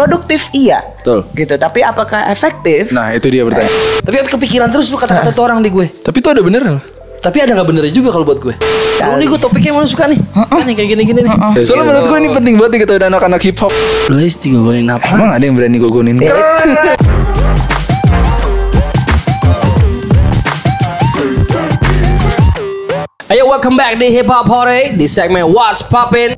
produktif iya. Betul. Gitu, tapi apakah efektif? Nah itu dia pertanyaan. Tapi kan kepikiran terus lu kata-kata tuh orang di gue. Tapi itu ada bener loh. Tapi ada nggak benernya juga kalau buat gue. Kalau nih gue topiknya emang suka nih. Nih kayak gini-gini nih. Soalnya menurut gue ini penting banget kita udah anak-anak hip hop. Guys, tinggal gonin apa? Emang ada yang berani gogonin? Ayo welcome back di Hip Hop Hore di segmen What's Poppin'.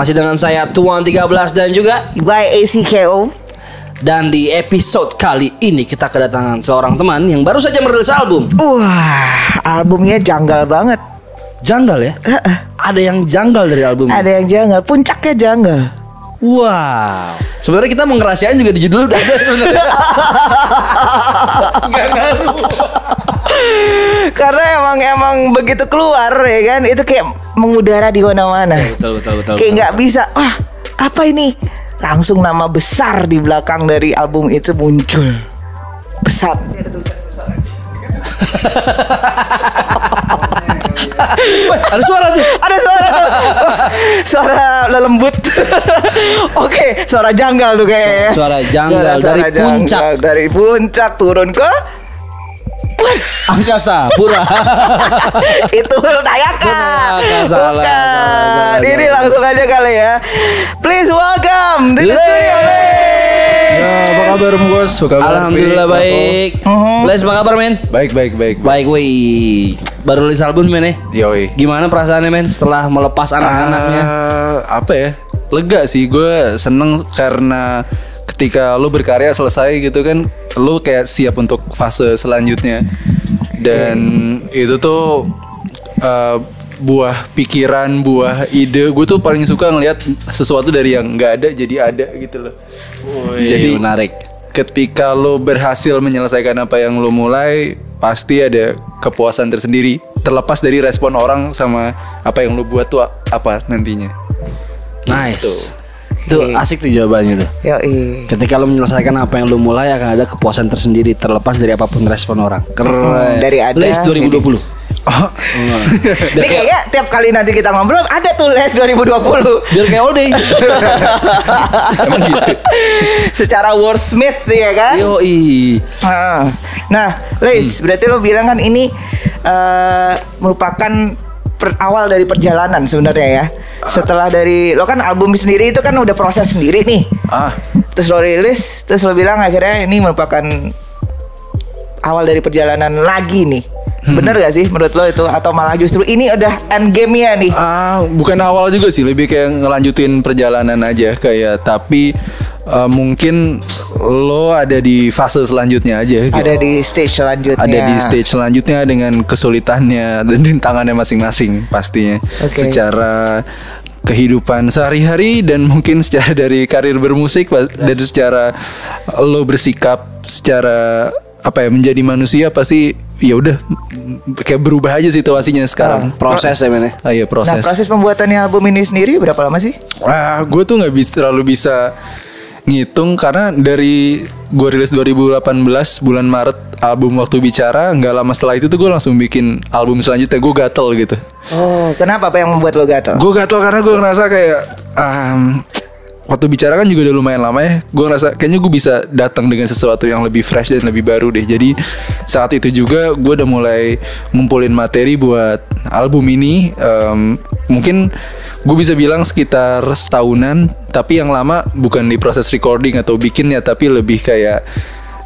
Masih dengan saya Tuan 13 dan juga YACKO. dan di episode kali ini kita kedatangan seorang teman yang baru saja merilis album. Wah, albumnya janggal banget. Janggal ya? Heeh. Ada yang janggal dari album ini. Ada yang janggal, puncaknya janggal. Wow. Sebenarnya kita mau ngerahasiain juga di judul udah ada sebenarnya. Nggak ngaruh. Karena emang emang begitu keluar ya kan, itu kayak mengudara di mana-mana. Betul betul betul. Kayak nggak bisa. Wah, apa ini? Langsung nama besar di belakang dari album itu muncul. Besar. Ada suara tuh. Ada suara tuh. Suara lembut. Oke, suara janggal tuh kayaknya. Suara janggal dari puncak. Dari puncak turun ke Angkasa Pura. itu Tayaka. Bukan, salah, salah, salah, Bukan. Ini langsung aja kali ya. Please welcome to the studio. Ya, apa kabar Bos? Apa kabar? Alhamdulillah baik. Mhm. Les apa kabar men? Baik baik baik. Baik wih. Baru rilis album men ya. Yoi. Gimana perasaannya men setelah melepas anak-anaknya? Eh, apa ya? Lega sih gue seneng karena ketika lu berkarya selesai gitu kan, lu kayak siap untuk fase selanjutnya. Dan itu tuh eh, buah pikiran, buah ide. Gue tuh paling suka ngelihat sesuatu dari yang nggak ada jadi ada gitu loh. Jadi menarik. ketika lo berhasil menyelesaikan apa yang lo mulai pasti ada kepuasan tersendiri terlepas dari respon orang sama apa yang lo buat tuh apa nantinya Nice. Tuh Oke. asik tuh jawabannya tuh. Yoi. Ketika lo menyelesaikan apa yang lo mulai akan ada kepuasan tersendiri terlepas dari apa pun respon orang. Keren. dari ada, Les 2020. Ini kayaknya tiap kali nanti kita ngobrol ada tuh les 2020. Biar kayak all day. emang gitu Secara wordsmith ya kan? Yoi. Ah. Nah, Leis, berarti lo bilang kan ini eh, merupakan per- awal dari perjalanan sebenarnya ya. Setelah dari lo kan album sendiri itu kan udah proses sendiri nih. ah Terus lo rilis, terus lo bilang akhirnya ini merupakan awal dari perjalanan lagi nih. Bener gak sih menurut lo itu atau malah justru ini udah end game-nya nih? ah bukan awal juga sih lebih kayak ngelanjutin perjalanan aja kayak tapi eh, mungkin lo ada di fase selanjutnya aja gitu. Ada di stage selanjutnya. ada di stage selanjutnya dengan kesulitannya dan rintangannya masing-masing pastinya Oke. secara kehidupan sehari-hari dan mungkin secara dari karir bermusik pa- dan secara lo bersikap secara apa ya menjadi manusia pasti ya udah kayak berubah aja situasinya sekarang Proses ya men ya. ah iya Nah, proses proses pembuatannya album ini sendiri berapa lama sih? Wah, gue tuh nggak bisa terlalu bisa ngitung karena dari gue rilis 2018 bulan Maret album waktu bicara nggak lama setelah itu tuh gue langsung bikin album selanjutnya. Gue gatel gitu. Oh, kenapa? Apa yang membuat lo gatel? gue gatel karena gue ngerasa kayak um, waktu bicara kan juga udah lumayan lama ya. Gue ngerasa kayaknya gue bisa datang dengan sesuatu yang lebih fresh dan lebih baru deh. Jadi saat itu juga gue udah mulai ngumpulin materi buat album ini. Em, mungkin gue bisa bilang sekitar setahunan tapi yang lama bukan di proses recording atau bikinnya tapi lebih kayak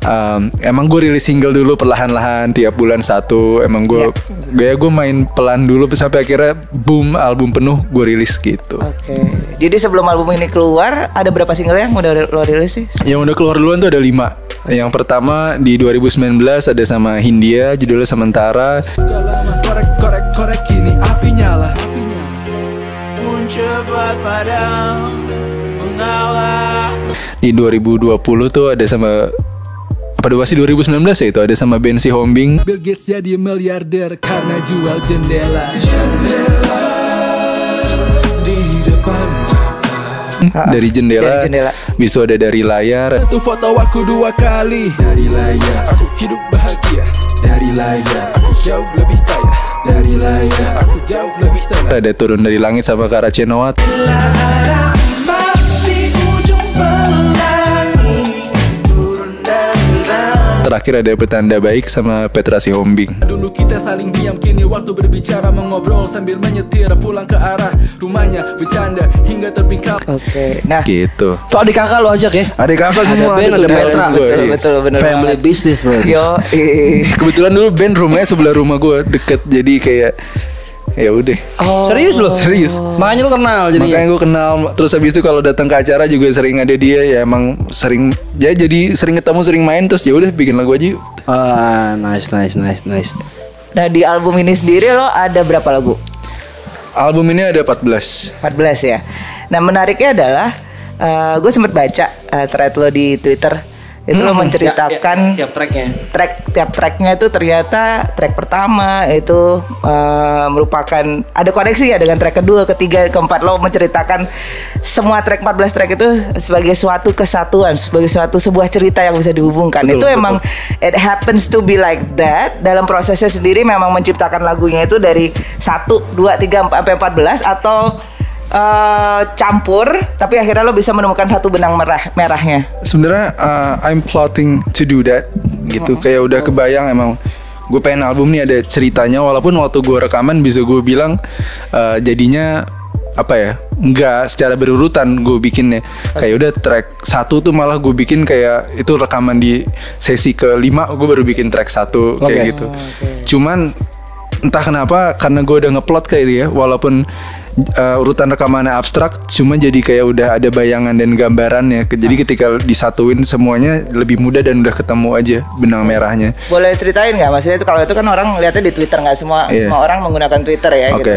Um, emang gue rilis single dulu perlahan-lahan tiap bulan satu. Emang gue gaya gue main pelan dulu sampai akhirnya boom album penuh gue rilis gitu. Oke. Jadi sebelum album ini keluar, ada berapa single yang udah lo rilis sih? yang udah keluar duluan tuh ada lima. Yang pertama di 2019 ada sama Hindia judulnya sementara. Korek korek korek kini api nyala. Pun cepat padam mengalah. Di 2020 tuh ada sama apa dua sih? 2019 ya itu? Ada sama Bensi Hombing. Bill Gates jadi miliarder karena jual jendela. Jendela di depan dari jendela, Dari jendela. Itu ada dari layar. Satu foto aku dua kali. Dari layar. Aku hidup bahagia. Dari layar. Aku jauh lebih kaya. Dari layar. Aku jauh lebih tenang. Ada turun dari langit sama Kara Cenowat Terakhir ada petanda baik sama Petra Sihombing Dulu kita saling diam Kini waktu berbicara Mengobrol sambil menyetir Pulang ke arah rumahnya Bercanda hingga terbingkap Oke. Nah, Gitu Tuh adik kakak lo ajak ya. Adik kakak Ada semua Ben, tuh ada Petra. gua, betul iya. betul benar. Family business bro. Yo. Kebetulan dulu Ben rumahnya sebelah rumah gue Deket jadi kayak Ya udah Serius lo? Serius. Makanya lo kenal jadi. Makanya gue kenal Terus habis itu kalau datang ke acara juga sering ada dia Ya emang sering Ya jadi sering ketemu sering main Terus ya udah bikin lagu aja yuk Ah, nice, nice, nice, nice. Nah, di album ini sendiri lo ada berapa lagu? Album ini ada 14 14 ya. Nah menariknya adalah gue sempat baca eh, thread lo di Twitter itu lo menceritakan Tiap tracknya. track tiap tracknya itu ternyata track pertama itu eh, merupakan ada koneksi ya dengan track kedua, ketiga, keempat lo menceritakan semua track 14 track itu sebagai suatu kesatuan, sebagai suatu sebuah cerita yang bisa dihubungkan. itu emang it happens to be like that dalam prosesnya sendiri memang menciptakan lagunya itu dari 1 2 3 4 sampai 14 atau eh, campur tapi akhirnya lo bisa menemukan satu benang merah merahnya. Sebenarnya uh, I'm plotting to do that gitu. Kayak udah kebayang emang gue pengen album nih ada ceritanya. Walaupun waktu gue rekaman bisa gue bilang uh, jadinya apa ya nggak secara berurutan gue bikinnya. Kayak udah track satu tuh malah gue bikin kayak itu rekaman di sesi kelima gue baru bikin track satu kayak gitu. Cuman entah kenapa karena gue udah ngeplot kayak dia walaupun uh, urutan rekamannya abstrak cuma jadi kayak udah ada bayangan dan gambarannya jadi ketika disatuin semuanya lebih mudah dan udah ketemu aja benang merahnya Boleh ceritain nggak? Maksudnya itu kalau itu kan orang lihatnya di Twitter nggak semua Iya. semua orang menggunakan Twitter ya gitu. Oke.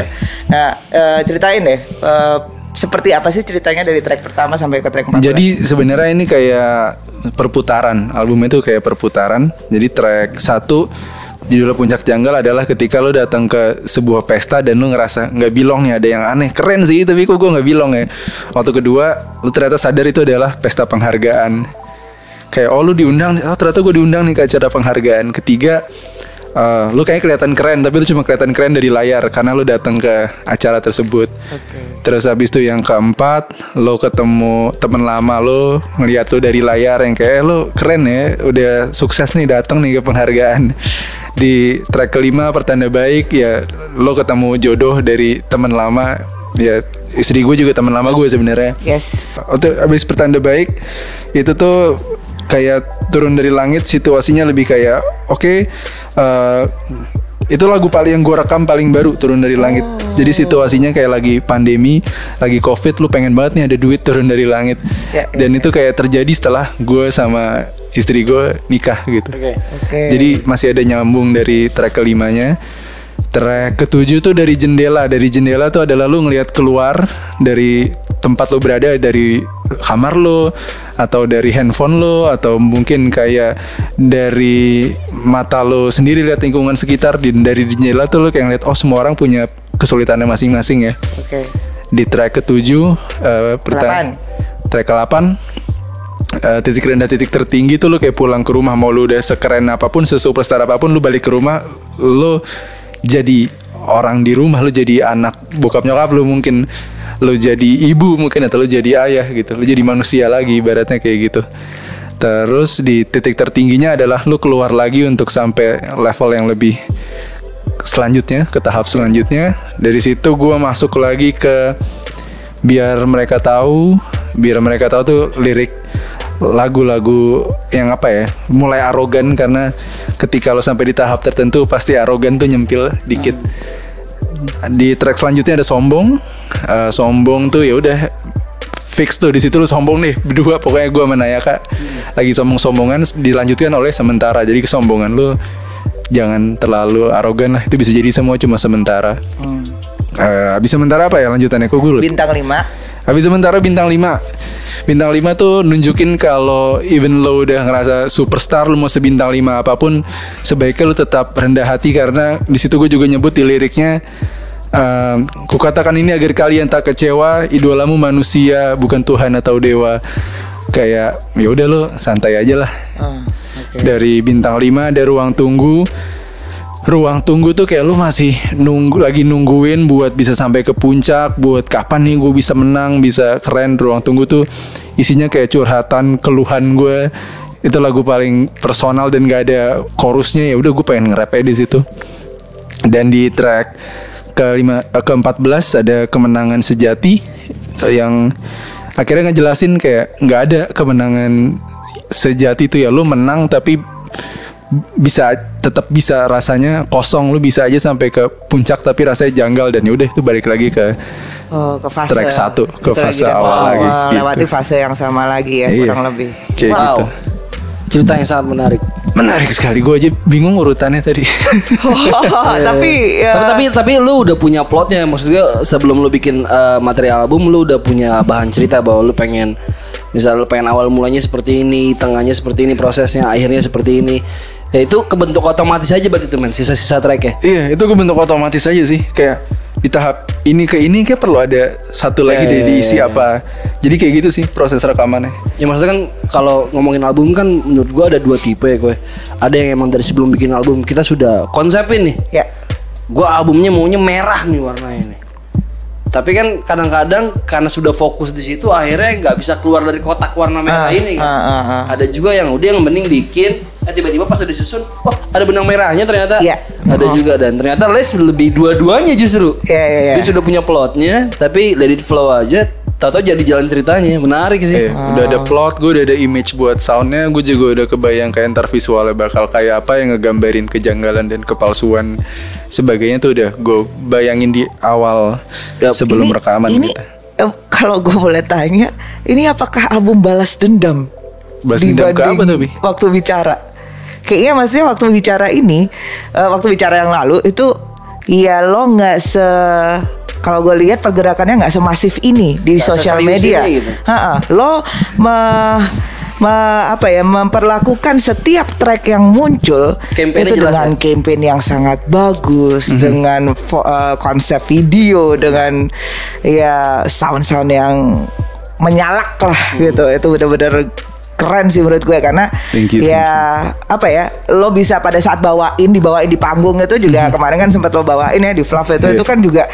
Nah eh, ceritain deh eh, seperti apa sih ceritanya dari track pertama sampai ke track 14? Jadi sebenarnya ini kayak perputaran album itu kayak perputaran. Jadi track satu judul puncak janggal adalah ketika lo datang ke sebuah pesta dan lo ngerasa nggak bilong nih ada yang aneh keren sih tapi kok gue nggak bilong ya. Waktu kedua lo ternyata sadar itu adalah pesta penghargaan. Kayak oh lo diundang, oh ternyata gue diundang nih ke acara penghargaan. Ketiga eh, lu kayak kelihatan keren tapi lu cuma kelihatan keren dari layar karena lu datang ke acara tersebut. Terus habis itu yang keempat, lo ketemu temen lama lo, ngeliat lo dari layar yang kayak "Eh, lo keren ya, udah sukses nih datang nih ke penghargaan. Di track kelima pertanda baik ya lo ketemu jodoh dari temen lama ya istri gue juga teman lama gue sebenarnya. Yes. Waktu habis pertanda baik itu tuh kayak turun dari langit situasinya lebih kayak oke eh, itu lagu paling yang gue rekam paling baru turun dari langit. Jadi situasinya kayak lagi pandemi, lagi covid, lu pengen banget nih ada duit turun dari langit. Ya, ya, Dan itu kayak terjadi setelah gue sama istri gue nikah gitu. Oke. Oke. Jadi masih ada nyambung dari track kelimanya. Track ketujuh tuh dari jendela. Dari jendela tuh adalah lu ngelihat keluar dari tempat lu berada dari kamar lu atau dari handphone lu atau mungkin kayak dari mata lu sendiri lihat lingkungan sekitar di dari jendela tuh lu kayak ngeliat oh semua orang punya kesulitannya masing-masing ya. Oke. Di track ketujuh eh, pertama track ke-8 eh, titik rendah titik tertinggi tuh lu kayak pulang ke rumah mau lu udah sekeren apa pun sesuperstar apa pun lu balik ke rumah lu jadi orang di rumah lu jadi anak bokap nyokap lu mungkin lu jadi ibu mungkin atau lu jadi ayah gitu lu jadi manusia lagi ibaratnya kayak gitu. Terus di titik tertingginya adalah lu keluar lagi untuk sampai level yang lebih selanjutnya ke tahap selanjutnya. Dari situ gua masuk lagi ke biar mereka tahu biar mereka tahu tuh lirik lagu-lagu yang apa ya mulai arogan karena ketika lo sampai di tahap tertentu pasti arogan tuh nyempil dikit di track selanjutnya ada sombong. Eh, sombong tuh ya udah fix tuh di situ lu sombong nih berdua. Pokoknya gua sama Nayaka lagi sombong-sombongan dilanjutkan oleh sementara. Jadi kesombongan lu jangan terlalu arogan lah itu bisa jadi semua cuma sementara. Eh, habis sementara apa ya lanjutannya? Kok gue. Bintang 5 Habis sementara bintang 5 Bintang 5 tuh nunjukin kalau even lo udah ngerasa superstar lo mau sebintang 5 apa pun sebaiknya lo tetap rendah hati karena di situ gue juga nyebut di liriknya Ehm, kukatakan ini agar kalian tak kecewa, idolamu manusia bukan Tuhan atau dewa. Kayak ya udah lo santai aja lah. Oh, oke. Dari bintang 5 ada ruang tunggu. Ruang tunggu tuh kayak lu masih nunggu lagi nungguin buat bisa sampai ke puncak, buat kapan nih gue bisa menang, bisa keren. Ruang tunggu tuh isinya kayak curhatan, keluhan gue. Itu lagu paling personal dan gak ada chorusnya ya udah gue pengen nge-rap di situ. Dan di track kelima eh, ke-14 ada kemenangan sejati yang akhirnya ngejelasin kayak nggak ada kemenangan sejati itu ya lu menang tapi bisa tetap bisa rasanya kosong lu bisa aja sampai ke puncak tapi rasanya janggal dan yaudah itu balik lagi ke Oh, ke fase Track satu, ke Itu fase lagi awal awal lagi, gitu. Melewati fase yang sama lagi ya, Iya. kurang lebih. kayak Wow. gitu Cerita yang sangat menarik. menarik sekali gue aja bingung urutannya tadi tapi ya, Tapi tapi tapi lu udah punya plotnya maksudnya sebelum lu bikin eh, materi album lu udah punya bahan cerita bahwa lu pengen misal lu pengen awal mulanya seperti ini, tengahnya seperti ini, prosesnya akhirnya seperti ini. Ya itu kebentuk otomatis aja berarti tuh men sisa-sisa tracknya. Iya itu gue bentuk otomatis aja sih Kayak di tahap ini ke ini kayak perlu ada satu lagi Iya, deh iya, diisi iya. apa Jadi kayak gitu sih proses rekamannya Ya maksudnya kan kalau ngomongin album kan menurut gua ada dua tipe ya gue. Ada yang emang dari sebelum bikin album kita sudah konsepin nih. ya Gua albumnya maunya merah nih warnanya nih. Tapi kan kadang-kadang karena sudah fokus di situ akhirnya nggak bisa keluar dari kotak warna merah Ah, ini kan. ah, ah, ah. Ada juga yang udah yang mending bikin eh, tiba-tiba pas udah disusun, wah ada benang merahnya ternyata. Iya. Ada juga dan ternyata Les lebih dua-duanya justru. Iya, iya, iya. Dia sudah punya plotnya tapi let it flow aja. Tahu-tahu jadi jalan ceritanya. Menarik sih. Iya, udah ada plot, gue udah ada image buat soundnya, gue juga udah kebayang kayak ntar visualnya bakal kayak apa yang ngegambarin kejanggalan dan kepalsuan sebagainya tuh udah gue bayangin di awal Yap. sebelum Ini- rekaman ini, gitu. eh, kalau gue boleh tanya, ini apakah album balas dendam? Balas dendam ke apa tuh, Bi? Waktu bicara. Kayaknya maksudnya waktu bicara ini, eh, waktu bicara yang lalu itu, ya lo nggak se kalau gue lihat pergerakannya nggak semasif ini di sosial media. ini gitu. Lo me- me- apa ya memperlakukan setiap track yang muncul Campaign-nya itu jelas dengan ya? campaign yang sangat bagus dengan fo- eh, konsep video dengan ya sound-sound yang menyalak lah gitu itu benar-benar keren sih menurut gue karena Thank you, ya apa ya lo bisa pada saat bawain dibawain di panggung itu juga kemarin kan sempat lo bawain ya di Fluff itu Iya. itu kan juga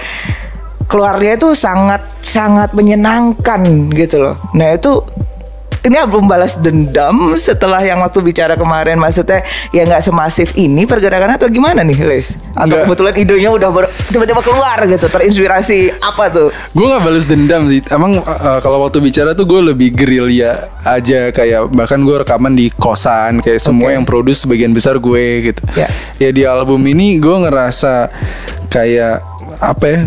keluarnya itu sangat sangat menyenangkan gitu loh nah itu ini album balas dendam setelah yang waktu bicara kemarin maksudnya ya nggak semasif ini pergerakannya atau gimana nih Les? Atau Nggak. kebetulan idenya udah tiba-tiba keluar gitu terinspirasi apa tuh? Gue nggak balas dendam sih. Emang uh, kalau waktu bicara tuh gue lebih gerilya aja kayak bahkan gue rekaman di kosan kayak semua yang produce sebagian besar gue gitu. Ya. Ya di album ini gue ngerasa kayak apa ya?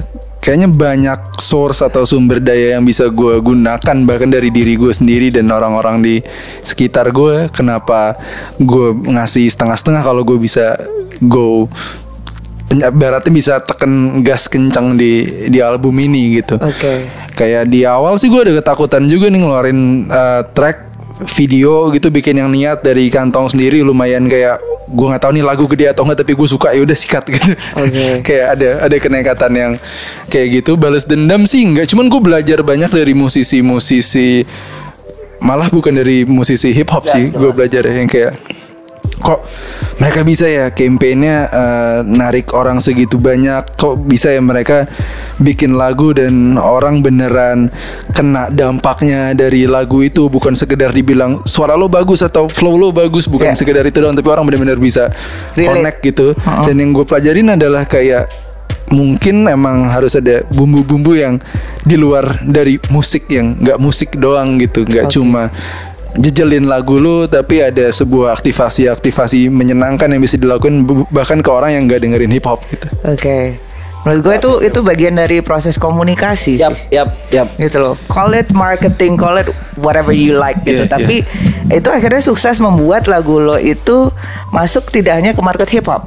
Kayaknya banyak source atau sumber daya yang bisa gue gunakan bahkan dari diri gue sendiri dan orang-orang di sekitar gue. Kenapa gue ngasih setengah-setengah kalau gue bisa go Baratnya bisa tekan gas kencang di di album ini gitu. Oke. Kayak di awal sih gue ada ketakutan juga nih ngeluarin uh, track video gitu bikin yang niat dari kantong sendiri lumayan kayak gue nggak tahu nih lagu gede atau enggak tapi gue suka ya udah sikat gitu. Oke. kayak ada ada kenekatan yang kayak gitu balas dendam sih enggak cuman gue belajar banyak dari musisi-musisi malah bukan dari musisi hip hop sih gue belajar ya, yang kayak kok mereka bisa ya campaignnya eh, narik orang segitu banyak? Kok bisa ya mereka bikin lagu dan orang beneran kena dampaknya dari lagu itu? Bukan sekedar dibilang suara lo bagus atau flow lo bagus. Bukan Ya. sekedar itu doang tapi orang benar-benar bisa Relate. connect gitu. Dan yang gue pelajarin adalah kayak mungkin emang harus ada bumbu-bumbu yang di luar dari musik yang nggak musik doang gitu. Nggak cuma jejelin lagu lu tapi ada sebuah aktivasi-aktivasi menyenangkan yang bisa dilakukan bahkan ke orang yang nggak dengerin hip hop gitu Oke. Menurut gue itu itu bagian dari proses komunikasi Yap, sih. yap, yap. Gitu loh. Call it marketing, call it whatever you like gitu. Iya, Tapi itu akhirnya sukses membuat lagu lo itu masuk tidak hanya ke market hip hop.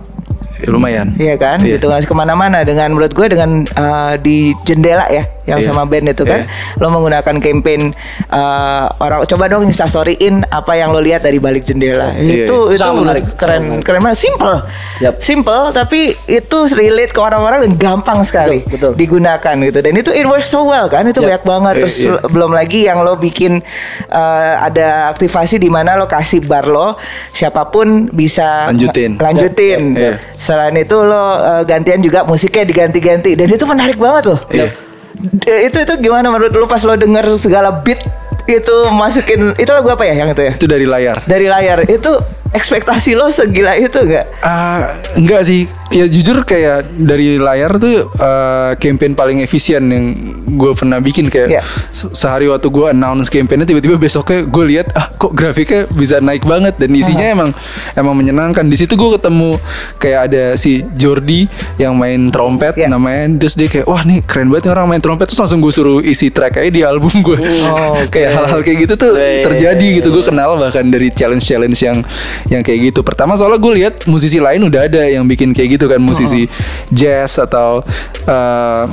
Ya, lumayan Iya kan, Iya. gitu ngasih ke mana-mana dengan menurut gue dengan uh, di jendela ya, yang Iya. sama band itu kan. Lo menggunakan campaign uh, orang coba dong instastoryin apa yang lo lihat dari balik jendela. Iya, itu iya. itu Sangat menarik, keren sangat menarik. keren banget. Simple. Yap. Simple tapi itu relate ke orang-orang dan gampang sekali Betul, betul. digunakan gitu. Dan itu it works so well kan. Itu Yap. banyak banget Iya, terus iya. belum lagi yang lo bikin uh, ada aktivasi di mana lo kasih bar lo siapa pun bisa Lanjutin. lanjutin. Iya, iya. Selain itu lo uh, gantian juga musiknya diganti-ganti dan itu menarik banget loh. Iya. D- Itu itu gimana menurut lo pas lo denger segala beat itu masukin itu lagu apa ya yang itu ya? Itu dari layar. Dari layar itu ekspektasi lo segila itu nggak? Ah, enggak sih. Ya jujur kayak dari layar tuh eh, campaign paling efisien yang gue pernah bikin kayak Iya. se- sehari waktu gue announce campaignnya tiba-tiba besoknya gue lihat ah kok grafiknya bisa naik banget dan isinya emang emang menyenangkan. Di situ gue ketemu kayak ada si Jordi yang main trompet Iya. namanya terus dia kayak wah nih keren banget nih orang main trompet terus langsung gue suruh isi track aja di album gue. Oh, oke. kayak hal-hal kayak gitu tuh Iya, iya, terjadi iya, gitu gue kenal bahkan dari challenge-challenge yang yang kayak gitu. Pertama soalnya gue lihat musisi lain udah ada yang bikin kayak gitu kan musisi jazz atau eh,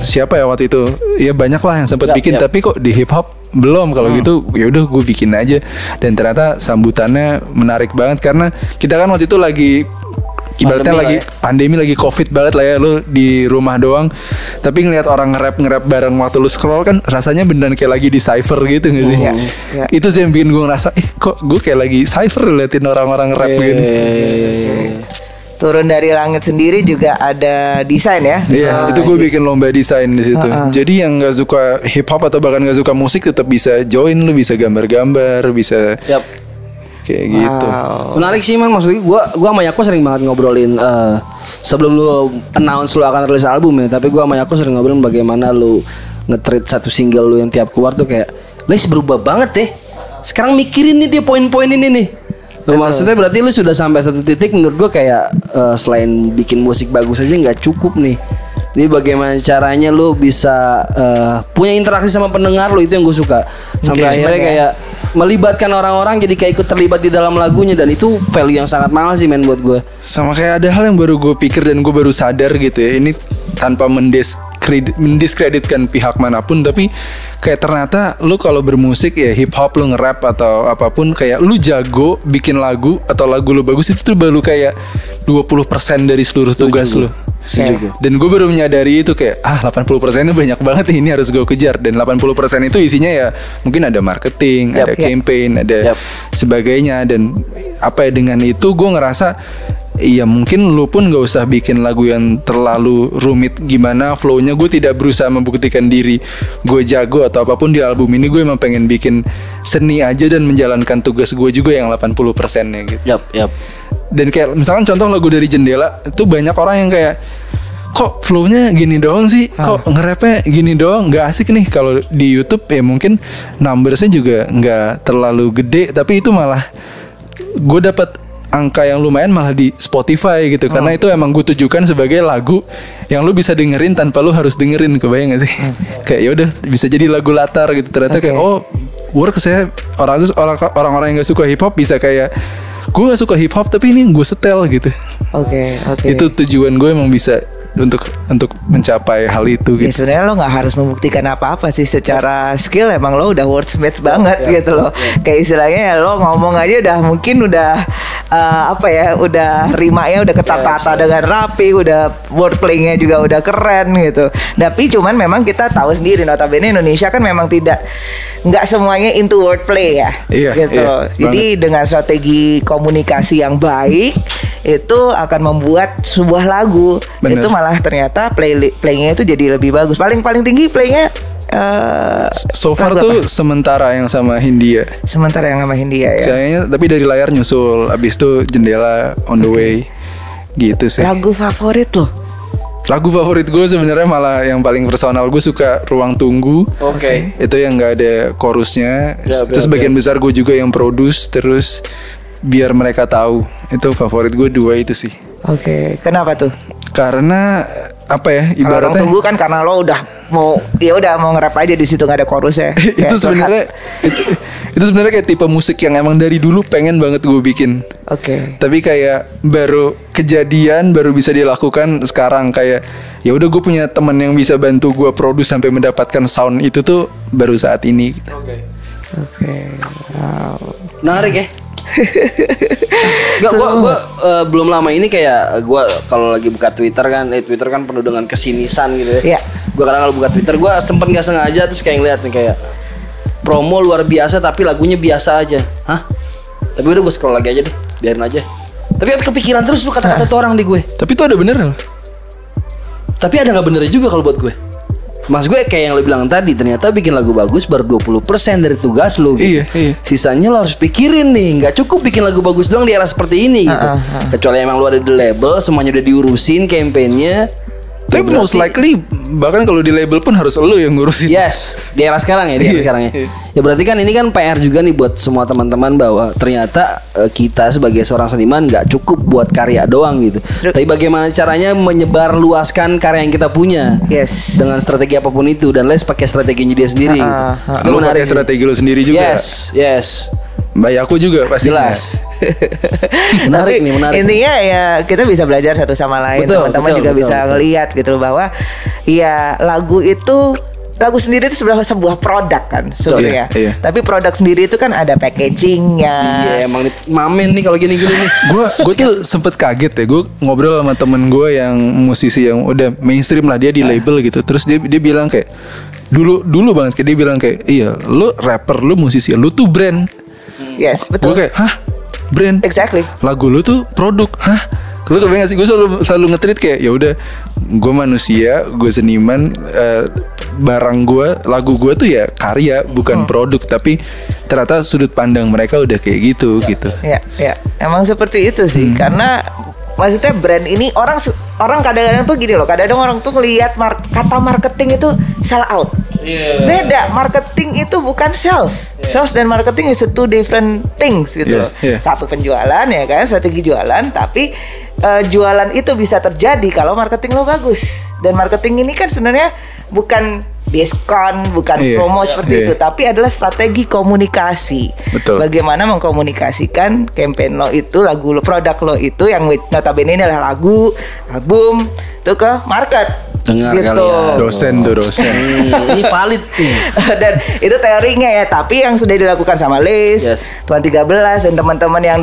siapa ya waktu itu? Ya banyak lah yang sempat Yap, bikin yap. tapi kok di hip hop belum. Kalau gitu ya udah gue bikin aja. Dan ternyata sambutannya menarik banget karena kita kan waktu itu lagi ibaratnya Pandemi lagi ya. pandemi lagi covid banget lah ya lu di rumah doang tapi ngelihat orang nge-rap nge-rap bareng waktu lu scroll kan rasanya beneran kayak lagi di cypher gitu gak sih Iya, iya. itu sih yang bikin gue ngerasa eh kok gue kayak lagi cypher liatin orang-orang rap Iya, gitu Turun dari langit sendiri juga ada desain ya. Iya, itu gue bikin lomba desain di situ. Jadi yang nggak suka hip hop atau bahkan nggak suka musik tetap bisa join, lu bisa gambar-gambar, bisa Yap. Kayak gitu. Menarik sih man maksudnya gua gua sama Yako sering banget ngobrolin eh, sebelum lu announce lu akan rilis album ya, tapi gua sama Yako sering ngobrolin bagaimana lu nge-treat satu single lu yang tiap keluar tuh kayak Les berubah banget deh. Sekarang mikirin nih dia poin-poin ini nih. Lu maksudnya berarti lu sudah sampai satu titik menurut gua kayak eh, selain bikin musik bagus aja nggak cukup nih. Ini bagaimana caranya lu bisa eh, punya interaksi sama pendengar lu itu yang gue suka. Sampai akhirnya ya. Melibatkan orang-orang jadi kayak ikut terlibat di dalam lagunya dan itu value yang sangat mahal sih men buat gue. Sama kayak ada hal yang baru gue pikir dan gue baru sadar gitu ya. Ini tanpa mendiskredit, mendiskreditkan pihak mana pun, tapi kayak ternyata lu kalau bermusik ya hip hop lu nge-rap atau apa pun kayak lu jago bikin lagu atau lagu lu bagus itu tuh baru kayak 20% dari seluruh tugas lu. Setuju. Dan gue baru menyadari itu kayak ah 80% itu banyak banget ini harus gue kejar dan 80% itu isinya ya mungkin ada marketing, Yap. ada Yap. campaign, ada Yap. sebagainya dan apa ya dengan itu gue ngerasa Iya mungkin lu pun gak usah bikin lagu yang terlalu rumit. Gimana flownya? Gue tidak berusaha membuktikan diri gue jago atau apa pun di album ini. Gue emang pengen bikin seni aja dan menjalankan tugas gue juga yang 80% nya gitu. Yap, yap. dan kayak misalkan contoh lagu dari jendela itu banyak orang yang kayak kok flownya gini doang sih? Kok nge-rapnya gini doang? Nggak asik nih. Kalau di YouTube ya mungkin numbersnya juga nggak terlalu gede tapi itu malah gue dapat angka yang lumayan malah di Spotify gitu. Karena itu emang gue tujukan sebagai lagu yang lu bisa dengerin tanpa lu harus dengerin kebayang gak sih? Kayak ya udah bisa jadi lagu latar gitu. Ternyata kayak oh work saya orang orang orang-orang yang gak suka hip hop bisa kayak gue gak suka hip hop tapi ini gue setel gitu. Oke, oke. itu tujuan gue emang bisa untuk untuk mencapai hal itu Ya gitu sebenarnya lo nggak harus membuktikan apa-apa sih secara skill emang lo udah wordsmith banget gitu loh. Kayak istilahnya ya lo ngomong aja udah mungkin udah eh, apa ya, udah rimanya udah ketata dengan rapi, udah wordplaynya juga udah keren gitu. Tapi cuman memang kita tahu sendiri notabene Indonesia kan memang tidak nggak semuanya into wordplay ya. Iya, gitu. iya, Jadi dengan strategi komunikasi yang baik itu akan membuat sebuah lagu Bener. itu malah ternyata play playnya itu jadi lebih bagus. Paling paling tinggi playnya eh so far tuh apa? sementara yang sama Hindia sementara yang sama Hindia ya. kayaknya tapi dari layar nyusul abis itu jendela on the way gitu sih Lagu favorit lo? lagu favorit gue sebenarnya malah yang paling personal gue suka ruang tunggu Oke. itu yang nggak ada chorusnya Ya, terus ya, bagian besar gue juga yang produce terus biar mereka tahu itu favorit gue dua itu sih Oke, kenapa tuh? Karena apa ya orang ibaratnya tunggu kan karena lo udah mau dia udah mau nge-rap aja di situ nggak ada chorusnya. itu sebenarnya itu, Itu sebenarnya kayak tipe musik yang emang dari dulu pengen banget gue bikin. Oke. Tapi kayak baru kejadian baru bisa dilakukan sekarang kayak ya udah gue punya temen yang bisa bantu gue produce sampai mendapatkan sound itu tuh baru saat ini. gitu. Oke. Menarik ya. Gak, gua, gua eh, belum lama ini kayak gua kalau lagi buka Twitter kan, eh, Twitter kan penuh dengan kesinisan gitu ya. Iya. Gua kadang kalau buka Twitter gua sempet nggak sengaja terus kayak ngeliat nih kayak promo luar biasa tapi lagunya biasa aja. Hah? Tapi udah gue scroll lagi aja deh, biarin aja. Tapi kan kepikiran terus lu kata-kata tuh orang di gue. Tapi itu ada bener loh. Tapi ada nggak benernya juga kalau buat gue. Mas gue kayak yang lo bilang tadi ternyata bikin lagu bagus baru 20% dari tugas lu gitu. Iya, iya. Sisanya lo harus pikirin nih, nggak cukup bikin lagu bagus doang di era seperti ini gitu. Kecuali emang lu ada di label, semuanya udah diurusin campaignnya. Tapi Ya most berarti- likely bahkan kalau di label pun harus lo yang ngurusin. Yes, di era sekarang ya, di era Iya, sekarang ya. Ya berarti kan ini kan PR juga nih buat semua teman-teman bahwa ternyata eh, kita sebagai seorang seniman nggak cukup buat karya doang gitu. Tapi bagaimana caranya menyebar luaskan karya yang kita punya. Yes. Dengan strategi apa pun itu dan Les pakai strateginya dia sendiri. Itu Lo menarik pakai strategi lo sendiri juga. Yes, yes. Mbak aku juga pasti. Jelas. Menarik Tapi nih, menarik. Intinya ya kita bisa belajar satu sama lain. Teman-teman juga betul, bisa betul. ngelihat gitu bahwa ya lagu itu lagu sendiri itu sebenarnya sebuah produk kan sebenarnya. Iya, iya. Tapi produk sendiri itu kan ada packagingnya. Iya, emang nih, mamen nih kalau gini-gini nih. gue gue tuh sempet kaget ya gue ngobrol sama temen gue yang musisi yang udah mainstream lah dia di label gitu terus dia dia bilang kayak dulu dulu banget kayak dia bilang kayak iya lu rapper lu musisi lu tuh brand Yes, gue betul. kayak hah brand Exactly. lagu lu tuh produk hah lu kebayang gak sih gue selalu selalu nge-treat kayak ya udah gue manusia gue seniman eh, barang gue lagu gue tuh ya karya bukan produk tapi ternyata sudut pandang mereka udah kayak gitu gitu Ya, ya. Emang seperti itu sih. Hmm. Karena maksudnya brand ini orang orang kadang-kadang tuh gini loh. Kadang-kadang orang tuh ngelihat mar- kata marketing itu sell out. Iya. Beda, marketing itu bukan sales. Sales dan marketing is two different things gitu Iya, loh. iya. Satu penjualan ya kan, strategi jualan, tapi eh, jualan itu bisa terjadi kalau marketing lo bagus. Dan marketing ini kan sebenarnya bukan diskon, bukan Iya, promo seperti iya. itu, tapi adalah strategi komunikasi. Betul. Bagaimana mengkomunikasikan campaign lo itu, lagu lo, produk lo itu yang notabene ini adalah lagu, album, itu ke market. Dengar gitu. kalian. dosen tuh dosen Nih, ini valid nih. dan itu teorinya ya tapi yang sudah dilakukan sama Liz, Yes. Tuan 13 dan teman-teman yang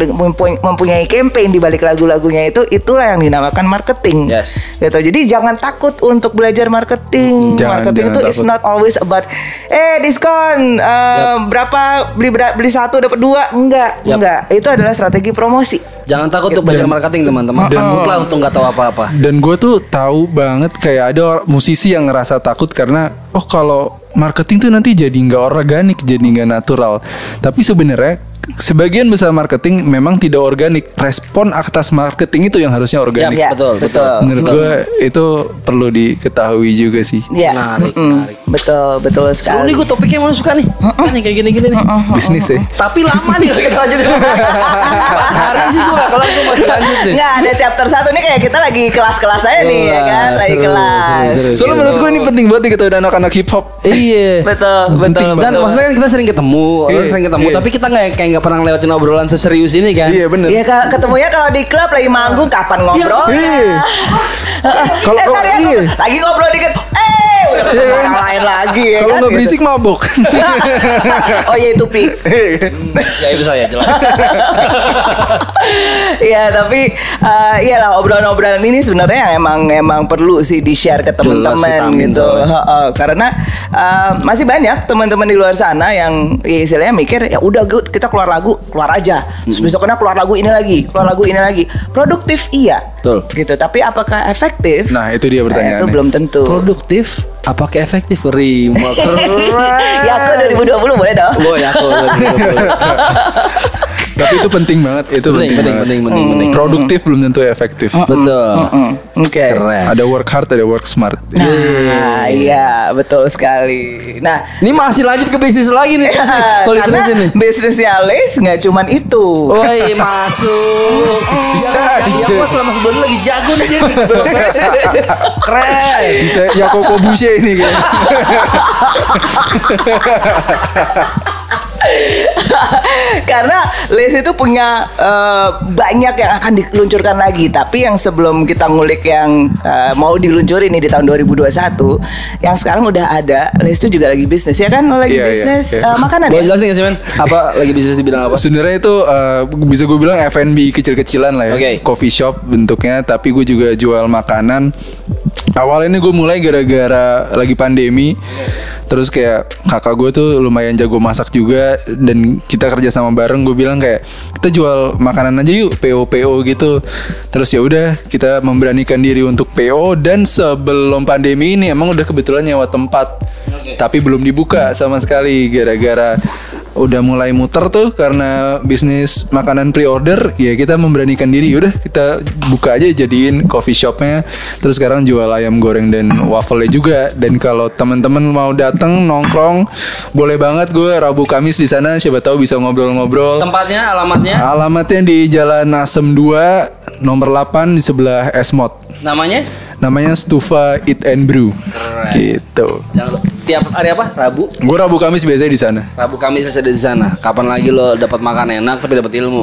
mempunyai campaign di balik lagu-lagunya itu itulah yang dinamakan marketing. Yes. Gitu. Jadi jangan takut untuk belajar marketing. Jangan- marketing jangan itu is takut. not always about eh diskon eh, berapa beli beli satu dapat dua enggak Yap. enggak itu adalah strategi promosi. Jangan takut untuk belajar marketing teman-teman. Takutlah untuk nggak tahu apa-apa. Dan gue tuh tahu banget kayak ada musisi yang ngerasa takut karena oh kalau marketing tuh nanti jadi nggak organik, jadi nggak natural. Tapi sebenarnya sebagian besar marketing memang tidak organik. Respon atas marketing itu yang harusnya organik. Ya, betul, betul. Menurut gue itu perlu diketahui juga sih. Ya. Menarik, mm-mm. menarik. Betul, betul Seru sekali. nih gue topiknya emang suka nih. Nih kayak gini-gini nih. Bisnis ya. Tapi lama nih kalau kita lanjutin. Hari sih gue kalau gue masih lanjut nih. Nggak ada chapter satu nih kayak kita lagi kelas-kelas aja nih ya kan, lagi seru, kelas. seru, seru. Soalnya menurut gue ini penting banget nih kita anak-anak hip hop. Iya. Betul, betul. Dan betul. maksudnya kan kita sering ketemu, Iya, sering ketemu, iya. tapi kita nggak kayak nggak pernah ngelewatin obrolan seserius ini kan. Iya bener. Iya ketemunya kalau di klub lagi manggung kapan ngobrol? Iya. Kalau eh, ya, iya. lagi ngobrol dikit, eh udah ketemu Iya orang lain lagi ya Kalau kan? nggak gitu. berisik mabok. oh iya itu pi. ya itu saya jelas. Iya tapi eh iya lah obrolan-obrolan ini sebenarnya emang emang perlu sih di share ke teman-teman gitu. soalnya. Heeh, karena eh, masih banyak teman-teman di luar sana yang ya istilahnya mikir ya udah kita keluar lagu keluar aja. Terus besoknya keluar lagu ini lagi, keluar lagu ini lagi. Produktif iya. Betul. Gitu. Tapi apakah efektif? Nah itu dia Nah, pertanyaannya. itu belum tentu. Produktif, apakah efektif? Rima keren. ya aku 2020 boleh dong. Ya aku. Tapi itu penting banget. Itu Penting, penting, penting, penting, penting, penting. Produktif belum tentu efektif. Betul. Hmm, Oke. Keren. Ada work hard, ada work smart. Nah, iya betul sekali. Nah, Ini masih lanjut ke bisnis lagi nih pasti. Kalau karena diterusin nih. bisnisnya Lace nggak cuman itu. Woi masuk Bisa, ya, bisa. ya, gua selama sebulan lagi jago nih gitu. Keren Bisa Yakoko Bushe ini kayaknya. Karena Les itu punya eh, banyak yang akan diluncurkan lagi, tapi yang sebelum kita ngulik yang eh, mau diluncurin nih di tahun 2021, yang sekarang udah ada, Les itu juga lagi bisnis ya kan? Lo lagi Iya, iya, bisnis iya. eh, makanan Boleh ya? jelasin gak sih men? Apa lagi bisnis di bidang apa? Sebenarnya itu eh, bisa gue bilang F&B kecil-kecilan lah ya, Oke. coffee shop bentuknya. Tapi gue juga jual makanan. Awalnya ini gue mulai gara-gara lagi pandemi. Terus kayak kakak gue tuh lumayan jago masak juga dan kita kerja sama bareng. Gue bilang kayak kita jual makanan aja yuk PO PO gitu. Terus ya udah kita memberanikan diri untuk PO dan sebelum pandemi ini emang udah kebetulan nyewa tempat. Tapi belum dibuka sama sekali gara-gara udah mulai muter tuh karena bisnis makanan pre-order ya kita memberanikan diri. Udah kita buka aja jadiin coffee shopnya. Terus sekarang jual ayam goreng dan waffle juga. Dan kalau teman-teman mau datang nongkrong boleh banget gue Rabu Kamis di sana. Siapa tahu bisa ngobrol-ngobrol. Tempatnya, alamatnya, alamatnya di Jalan Nasem 2 nomor 8 di sebelah Esmod namanya? Namanya Stufa Eat and Brew gitu Jangan lupa. Tiap hari apa? Rabu. gue Rabu Kamis biasanya di sana Rabu Kamis saya ada di sana. Kapan lagi lo dapat makan enak tapi dapat ilmu?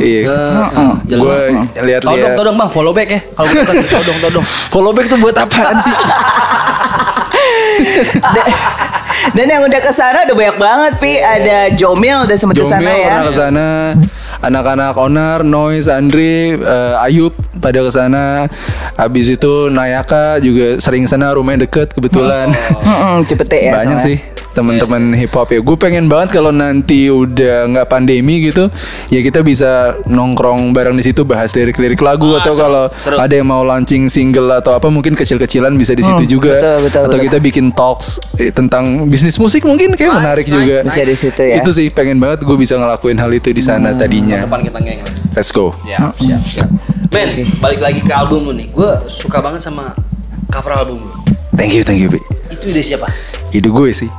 iya Eh, jalan gue langsung. Todong, lihat-lihat todong bang, follow back ya. Kalau bukan todong, todong. follow back tuh buat apaan sih Da- Dan yang udah ke sana udah banyak banget, Pi. Ada Jomil udah sempet ke sana Jomil ya. pernah ke sana. Anak-anak Onar, Noise, Andre, eh, Ayub pada ke sana. Habis itu Nayaka juga sering sana rumahnya deket kebetulan. Mm-mm, Cepete ya. Banyak sih teman-teman hip hop ya. Gue pengen banget kalau nanti udah nggak pandemi gitu, ya kita bisa nongkrong bareng di situ bahas lirik-lirik lagu Ah, atau kalau ada yang mau launching single atau apa mungkin kecil-kecilan bisa di situ juga. betul, betul, atau betul. kita bikin talks eh, tentang bisnis musik mungkin kayak Nice, menarik nice, juga. Bisa di situ ya. Itu sih pengen banget gue bisa ngelakuin hal itu di sana tadinya. Depan kita geng, Lex. Let's go. Siap, siap, siap. Men, balik lagi ke album lu nih. Gue suka banget sama cover album lu. Thank you, thank you, Bi. Itu ide siapa? Ide gue sih.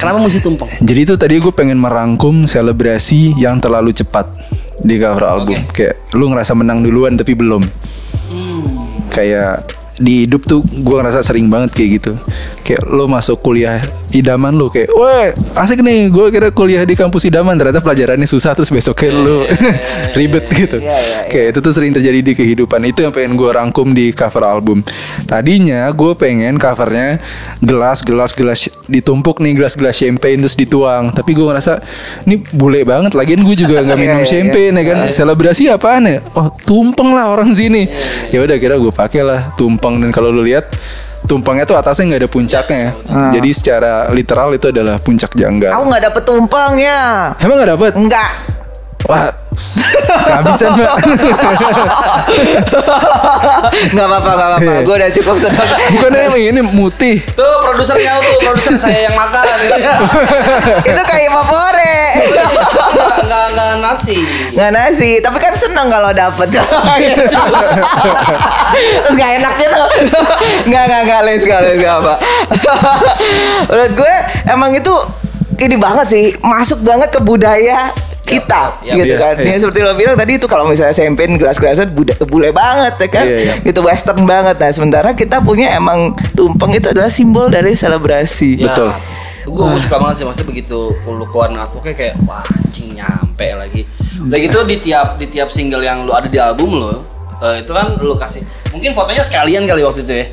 Kenapa mesti tumpeng? Jadi itu tadi gue pengen merangkum selebrasi yang terlalu cepat di cover album. Oke. Kayak lu ngerasa menang duluan tapi belum. Kayak di hidup tuh gue ngerasa sering banget kayak gitu. Kayak lu masuk kuliah idaman lu kayak, weh asik nih gue kira kuliah di kampus idaman ternyata pelajarannya susah terus besoknya lu ribet gitu. Iya, iya, Kayak itu tuh sering terjadi di kehidupan itu yang pengen gue rangkum di cover album. Tadinya gue pengen covernya gelas gelas gelas ditumpuk nih gelas gelas champagne terus dituang. Tapi gue ngerasa ini bule banget. Lagian gue juga nggak minum Iya, iya, champagne ya kan. Selebrasi apaan ya? Oh tumpeng lah orang sini. Ya udah kira gue pakai lah tumpeng dan kalau lu lihat tumpengnya tuh atasnya nggak ada puncaknya. Jadi secara literal itu adalah puncak Aku janggal. nggak dapet tumpengnya. Emang nggak dapet? Enggak. Wah, nggak bisa mbak. Nggak apa-apa, nggak apa-apa. Iya. Gue udah cukup senang. Bukannya yang ini mutih. Tuh produsernya tuh, produser saya yang makan gitu ya. Itu kayak favorit. Enggak, enggak, enggak nasi. Nggak nasi, tapi kan seneng kalau dapet Terus gak enak gitu Nggak, nggak, nggak, les, nggak, les, nggak apa Menurut gue emang itu ini banget sih Masuk banget ke budaya kita Yap, gitu iya, kan iya. Ya, seperti lo bilang tadi itu kalau misalnya champagne gelas-gelasan bule banget ya kan Iya, iya. gitu western banget nah sementara kita punya emang tumpeng itu adalah simbol dari selebrasi Betul. Gue suka banget sih maksudnya begitu lu keluar artworknya kayak wah anjing nyampe lagi. Udah gitu di tiap di tiap single yang lu ada di album lu eh, itu kan lu kasih mungkin fotonya sekalian kali waktu itu ya.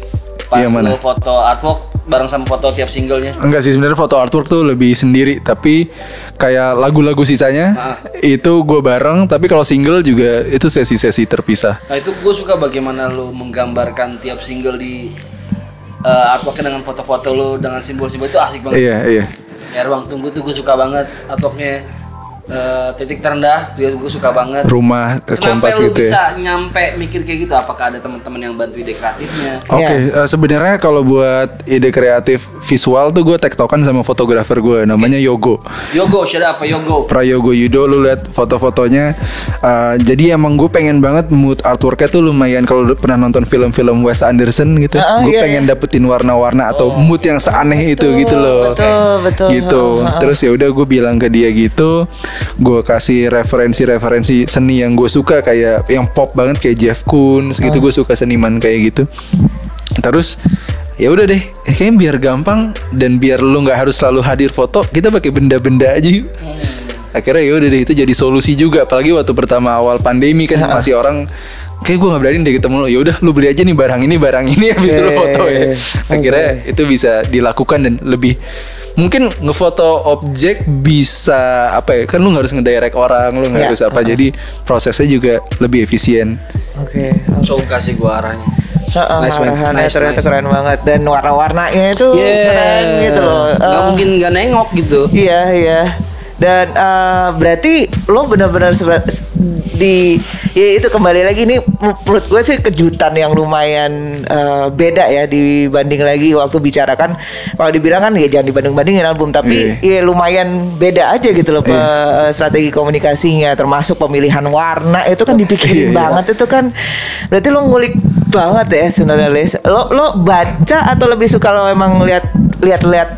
Pas Iya, lu foto artwork bareng sama foto tiap singlenya. Enggak sih sebenarnya foto artwork tuh lebih sendiri tapi kayak lagu-lagu sisanya Ah. itu gue bareng tapi kalau single juga itu sesi-sesi terpisah. Nah itu gue suka bagaimana lu menggambarkan tiap single di eh, artworknya dengan foto-foto lu dengan simbol-simbol itu asik banget. Iya iya. Ya ruang tunggu tuh gue suka banget artworknya eh, titik terendah tuh gue suka banget. Rumah Kenapa kompas lu gitu ya. bisa nyampe mikir kayak gitu? Apakah ada teman-teman yang bantu ide kreatifnya? Oke, eh, sebenarnya kalau buat ide kreatif visual tuh gue tektokan sama fotografer gue namanya Yogo. Yogo, shout out for Yogo. Prayogo Yudo lu lihat foto-fotonya uh, jadi emang gue pengen banget mood artworknya tuh lumayan kalau pernah nonton film-film Wes Anderson gitu Ah, gue iya, pengen dapetin warna-warna atau mood yang seaneh itu gitu loh betul, betul. gitu terus ya udah gue bilang ke dia gitu gue kasih referensi-referensi seni yang gue suka kayak yang pop banget kayak Jeff Koons gitu. Gue suka seniman kayak gitu. Terus ya udah deh. Eh, kayaknya biar gampang dan biar lu nggak harus selalu hadir foto kita pakai benda-benda aja yuk. Akhirnya ya udah deh itu jadi solusi juga. Apalagi waktu pertama awal pandemi kan masih orang kayak gue nggak berani deh ketemu lo. Ya udah lu beli aja nih barang ini barang ini habis itu lu foto ya. Akhirnya itu bisa dilakukan dan lebih mungkin ngefoto objek bisa apa ya kan lu nggak harus ngedirect orang lu nggak Ya, harus apa jadi prosesnya juga lebih efisien Oke. Coba kasih gua arahnya. Heeh, Nice, man. arahannya Nice, ternyata nice. keren banget dan warna-warnanya itu keren gitu loh. Gak mungkin gak nengok gitu. Iya iya. Dan eh, berarti lo benar-benar di ya itu kembali lagi ini menurut gue sih kejutan yang lumayan eh, beda ya dibanding lagi waktu bicarakan kalau dibilang kan ya jangan dibanding-bandingin album tapi ya lumayan beda aja gitu loh pe- eh, strategi komunikasinya termasuk pemilihan warna itu kan dipikirin banget itu kan. Berarti lo ngulik banget ya sebenarnya Les. Lo lo baca atau lebih suka lo emang lihat lihat-lihat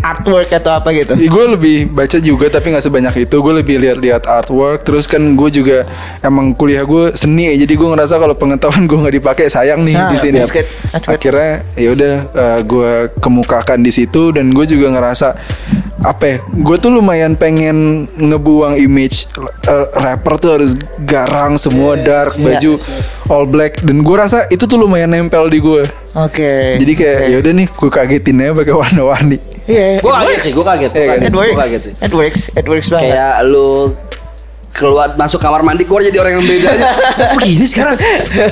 artwork atau apa gitu? gue lebih baca juga tapi nggak sebanyak itu gue lebih lihat-lihat artwork terus kan gue juga emang kuliah gue seni ya jadi gue ngerasa kalau pengetahuan gue nggak dipakai sayang nih Nah, di sini that's good, that's good. akhirnya ya udah eh, gue kemukakan di situ dan gue juga ngerasa apa ya gue tuh lumayan pengen ngebuang image eh, rapper tuh harus garang semua dark baju all black dan gue rasa itu tuh lumayan nempel di gue Oke. jadi kayak ya udah nih gue kagetin aja pakai warna-warni Iya, Gue it kaget sih, gue kaget. Iya, Kaget It gua works. kaget sih. It works. It works banget. Kayak lu keluar masuk kamar mandi keluar jadi orang yang beda aja. Terus begini sekarang.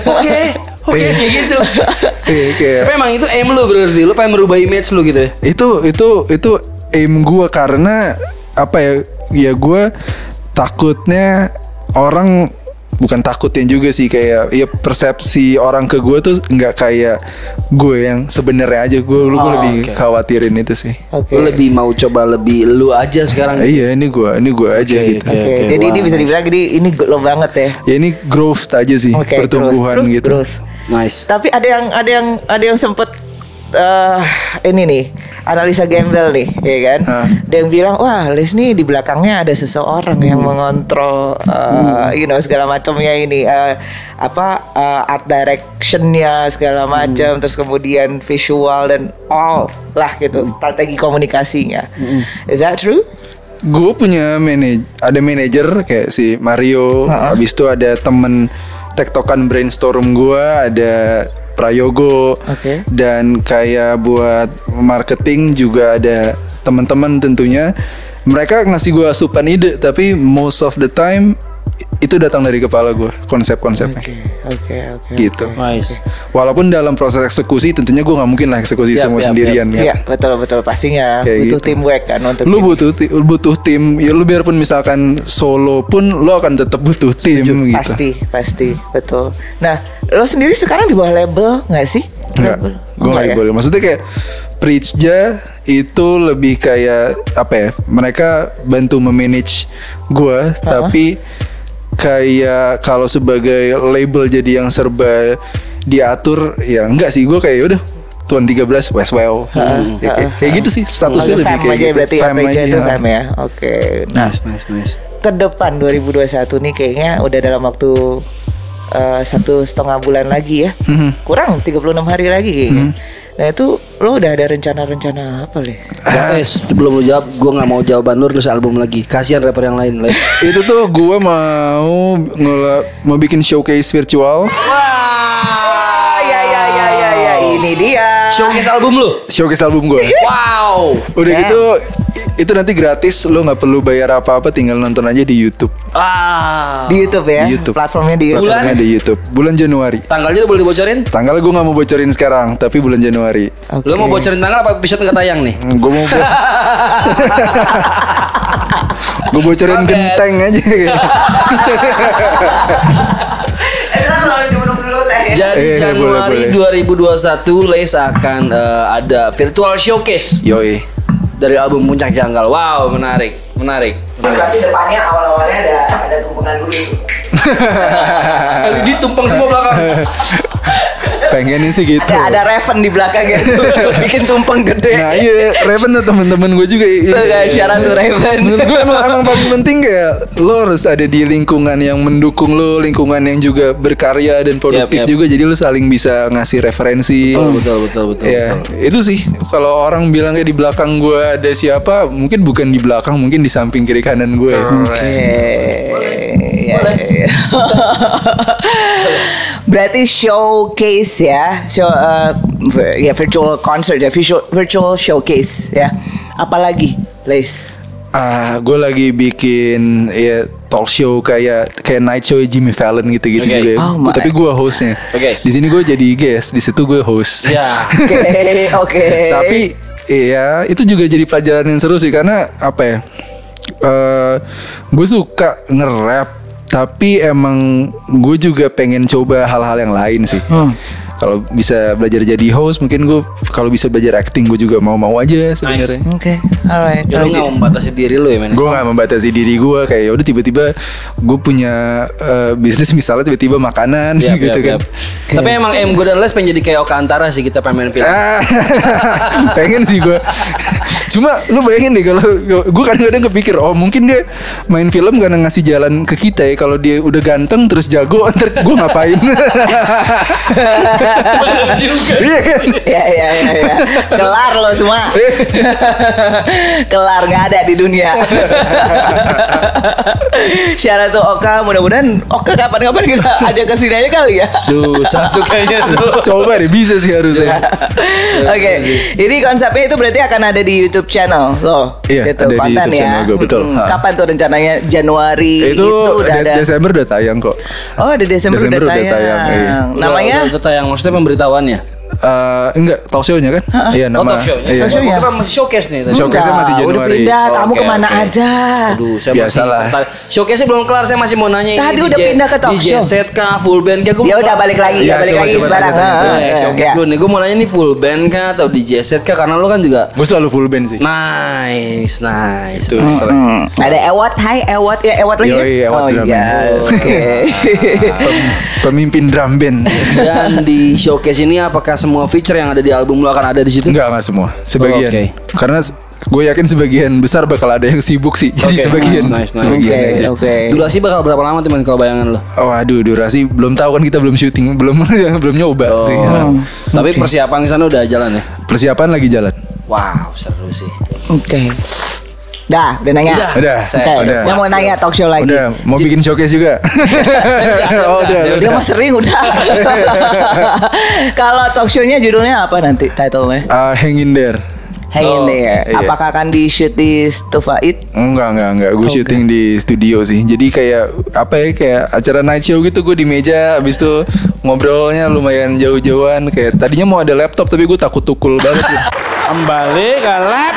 Oke. Oke kayak gitu. Iya, kayak Tapi emang itu aim lu berarti lu pengen merubah image lu gitu ya. itu itu itu aim gue karena apa ya ya gue takutnya orang bukan takutnya juga sih kayak ya persepsi orang ke gue tuh nggak kayak gue yang sebenarnya aja gue lu gue Oh, lebih oke. khawatirin itu sih Oke. Lu lebih mau coba lebih lu aja sekarang. Eh, iya ini gue ini gue aja Oke, gitu Oke, oke. jadi ini Wah, bisa dibilang jadi ini lo banget ya. ya ini growth aja sih Oke, pertumbuhan growth. Gitu growth. Nice. Tapi ada yang ada yang ada yang sempet eh ini nih analisa gembel nih, ya kan? Hah. Ada yang bilang, wah, Les nih di belakangnya ada seseorang yang mengontrol, eh, you know, segala macamnya ini, eh, apa eh, art directionnya segala macam, terus kemudian visual dan all lah gitu, strategi komunikasinya. Is that true? gue punya manaj ada manajer kayak si Mario habis itu ada temen tektokan brainstorm gue ada Prayogo Oke. dan kayak buat marketing juga ada teman-teman tentunya mereka ngasih gue asupan ide tapi most of the time itu datang dari kepala gue konsep-konsepnya Oke, oke, oke. gitu Nice. walaupun dalam proses eksekusi tentunya gue nggak mungkin lah eksekusi Yap, semua yap, sendirian yap, kan. Iya, betul betul pastinya Kayak butuh gitu. teamwork kan untuk lu ini. butuh ti- butuh tim ya lu biarpun misalkan solo pun lu akan tetap butuh tim gitu Pasti, pasti, betul. Nah, lo sendiri sekarang di bawah label nggak sih? Enggak, Label? gue Enggak nggak ya? boleh. Maksudnya kayak Preachja itu lebih kayak apa ya? Mereka bantu memanage gue, tapi kayak kalau sebagai label jadi yang serba diatur, ya enggak sih. Gue kayak udah tuan 13 Westwell, Ya, kayak, kayak gitu sih statusnya lebih fam kayak aja gitu. berarti Fam apa aja itu fam ya. Oke. Nah, Nice, nice, nice. ke depan 2021 nih kayaknya udah dalam waktu eh, satu setengah bulan lagi ya. Mhm. Kurang 36 hari lagi kayaknya. Nah, itu lo udah ada rencana-rencana apa, Les? Guys, sebelum lu jawab, gue nggak mau jawaban lu terus album lagi. Kasihan rapper yang lain. Les. itu tuh gue mau ngela- mau bikin showcase virtual Wah, ya ya ya ya ya ini dia. Showcase album lu. showcase album gue Wow. udah Ya. gitu itu nanti gratis lo nggak perlu bayar apa-apa tinggal nonton aja di YouTube Ah. Di YouTube ya. Di YouTube. Platformnya di YouTube. platformnya di YouTube bulan Januari Tanggalnya boleh dibocorin? tanggal gue nggak mau bocorin sekarang tapi bulan Januari Oke. Lu mau bocorin tanggal apa episode nggak tayang nih? gue mau gue bocorin Mampet. genteng aja Eh. Jadi Eh, Januari boleh, 2021 Les akan eh, ada virtual showcase yoi dari album Puncak Janggal. Wow, menarik, menarik. Pasti depannya awal-awalnya ada ada tumpukan dulu. LED tumpeng semua belakang. Pengennya sih gitu. Ada ada Raven di belakang gitu. Bikin tumpeng gede. Nah iya Raven tuh temen-temen gue juga iya. Tuh kan syarat tuh Raven. Menurut gue emang, emang paling penting kayak lo harus ada di lingkungan yang mendukung lo, lingkungan yang juga berkarya dan produktif Yap, yap. juga. Jadi lo saling bisa ngasih referensi. Betul betul betul betul. ya betul. itu sih kalau orang bilang kayak di belakang gue ada siapa, mungkin bukan di belakang, mungkin di samping kiri kanan gue. Oke. Ya, ya, ya. Berarti showcase ya, show uh, vir- ya virtual concert ya, virtual, virtual showcase ya. Apalagi, Lace? Ah, gue lagi bikin ya talk show kayak kayak night show Jimmy Fallon gitu-gitu Oke. juga. ya. Oh my. Tapi gue hostnya. Oke. Di sini gue jadi guest, di situ gue host. Ya. Oke, oke. Tapi iya itu juga jadi pelajaran yang seru sih karena apa ya? eh gue suka nge-rap tapi emang gue juga pengen coba hal-hal yang lain sih. Kalau bisa belajar jadi host, mungkin gue kalau bisa belajar acting gue juga mau-mau aja sebenarnya. Oke, alright. Ya lu nggak membatasi diri lu ya men. Gue gak membatasi diri gue kayak ya udah tiba-tiba gue punya eh, bisnis misalnya tiba-tiba makanan Yap, gitu yap, kan. yap. Tapi emang em gue dan Les pengen jadi kayak Oka Antara sih kita pengen main film. Ah, pengen sih gue. Cuma lu bayangin deh kalau gue kadang-kadang kepikir oh mungkin dia main film karena ngasih jalan ke kita ya kalau dia udah ganteng terus jago ntar gue ngapain? Iya kan? Ya ya ya ya. Kelar lo semua. Kelar nggak ada di dunia. Syarat tuh Oka, mudah-mudahan Oka kapan-kapan kita ajak ke sini aja kali ya. Susah tuh kayaknya tuh. Coba deh bisa sih harusnya. Oke, ini konsepnya itu berarti akan ada di YouTube channel lo, Iya, gitu ada di konten YouTube ya. channel gue, betul. Ha. Kapan tuh rencananya? Januari itu, udah de- ada. Desember udah tayang kok. Oh, ada Desember, Desember udah udah tayang. tayang, iya. Namanya? Udah, udah tayang maksudnya pemberitahuannya. Eh, enggak talk show-nya kan? Iya Oh, nama. talk show-nya. Iya. Talk show-nya. Kita masih showcase nih. Showcase-nya masih Enggak, Udah Januari. pindah, Oh, kamu oke, ke mana oke. aja? Aduh, saya Biasalah. masih tertarik. Showcase belum kelar, saya masih mau nanya Tadi ini udah DJ pindah ke talk DJ show. set kah, full band kah? Ya udah balik lagi, Iya, ya balik coba, lagi sebarang. ah, showcase ya. dulu nih. Gue mau nanya nih full band kah atau DJ set kah? Karena lu kan juga Gue selalu full band sih. nice, nice. Itu Hmm, Ada Ewat, hai Ewat ya Ewat lagi. ya? Yoi, Ewat oh drum iya, band. oke. Pem- pemimpin drum band. Dan di showcase ini apakah semua feature yang ada di album lu akan ada di situ? Enggak, enggak semua. Sebagian. Oh, oke. Karena gue yakin sebagian besar bakal ada yang sibuk sih. Jadi Oke, sebagian. nice, nice, sebagian Oke, aja. oke. Durasi bakal berapa lama teman kalau bayangan lu? Oh aduh durasi belum tahu kan kita belum syuting belum belum nyoba sih. Oh. Tapi persiapan di sana udah jalan ya? Persiapan lagi jalan. Wow, seru sih. Oke. Dah, udah nanya. Udah. Udah. Saya Oke, sudah. saya mau nanya talk show lagi. Udah mau bikin showcase juga. oh udah. Saya Dia udah. mah sering udah. Kalau talk show-nya judulnya apa nanti title-nya? Ah, hang in there. Hang in Oh, there. iya. Apakah akan di shoot di Stufa It? Enggak, enggak, enggak. Gue Oke. syuting di studio sih. Jadi kayak apa ya kayak acara night show gitu gue di meja habis itu ngobrolnya lumayan jauh-jauhan kayak tadinya mau ada laptop tapi gue takut tukul banget. Kembali ke lab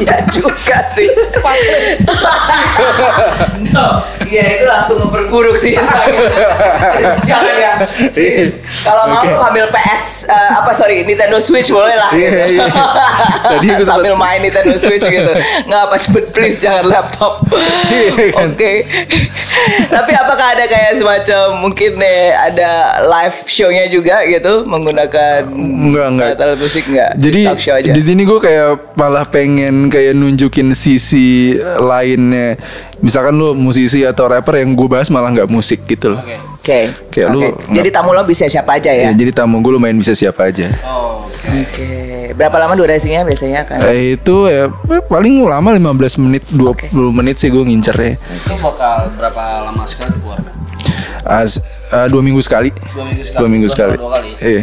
Iya juga sih. no, iya itu langsung memperburuk sih. Jangan ya. Kalau mau Oke. ambil PS eh, apa sorry Nintendo Switch boleh lah. Iya, iya. Tadi aku Sambil main Nintendo Switch gitu. Nggak apa cepet please jangan laptop. Iya, kan? Oke. Tapi apakah ada kayak semacam mungkin nih ada live show-nya juga gitu menggunakan Enggak, enggak. alat musik enggak? Jadi di sini gue kayak malah pengen kayak nunjukin sisi lainnya. Misalkan lu musisi atau rapper yang gue bahas malah nggak musik gitu loh. Oke. Kayak lu Oke. Jadi tamu lo bisa siapa aja Ya, ya? jadi tamu gue lumayan bisa siapa aja. Oke. Berapa lama durasinya biasanya kan? Eh, itu ya eh, paling lama 15 menit 20 menit sih gue ngincer ya. Itu bakal berapa lama sekali tuh keluar? As, eh, dua minggu sekali. Dua minggu sekali. Dua minggu sekali. Dua kali. Iya.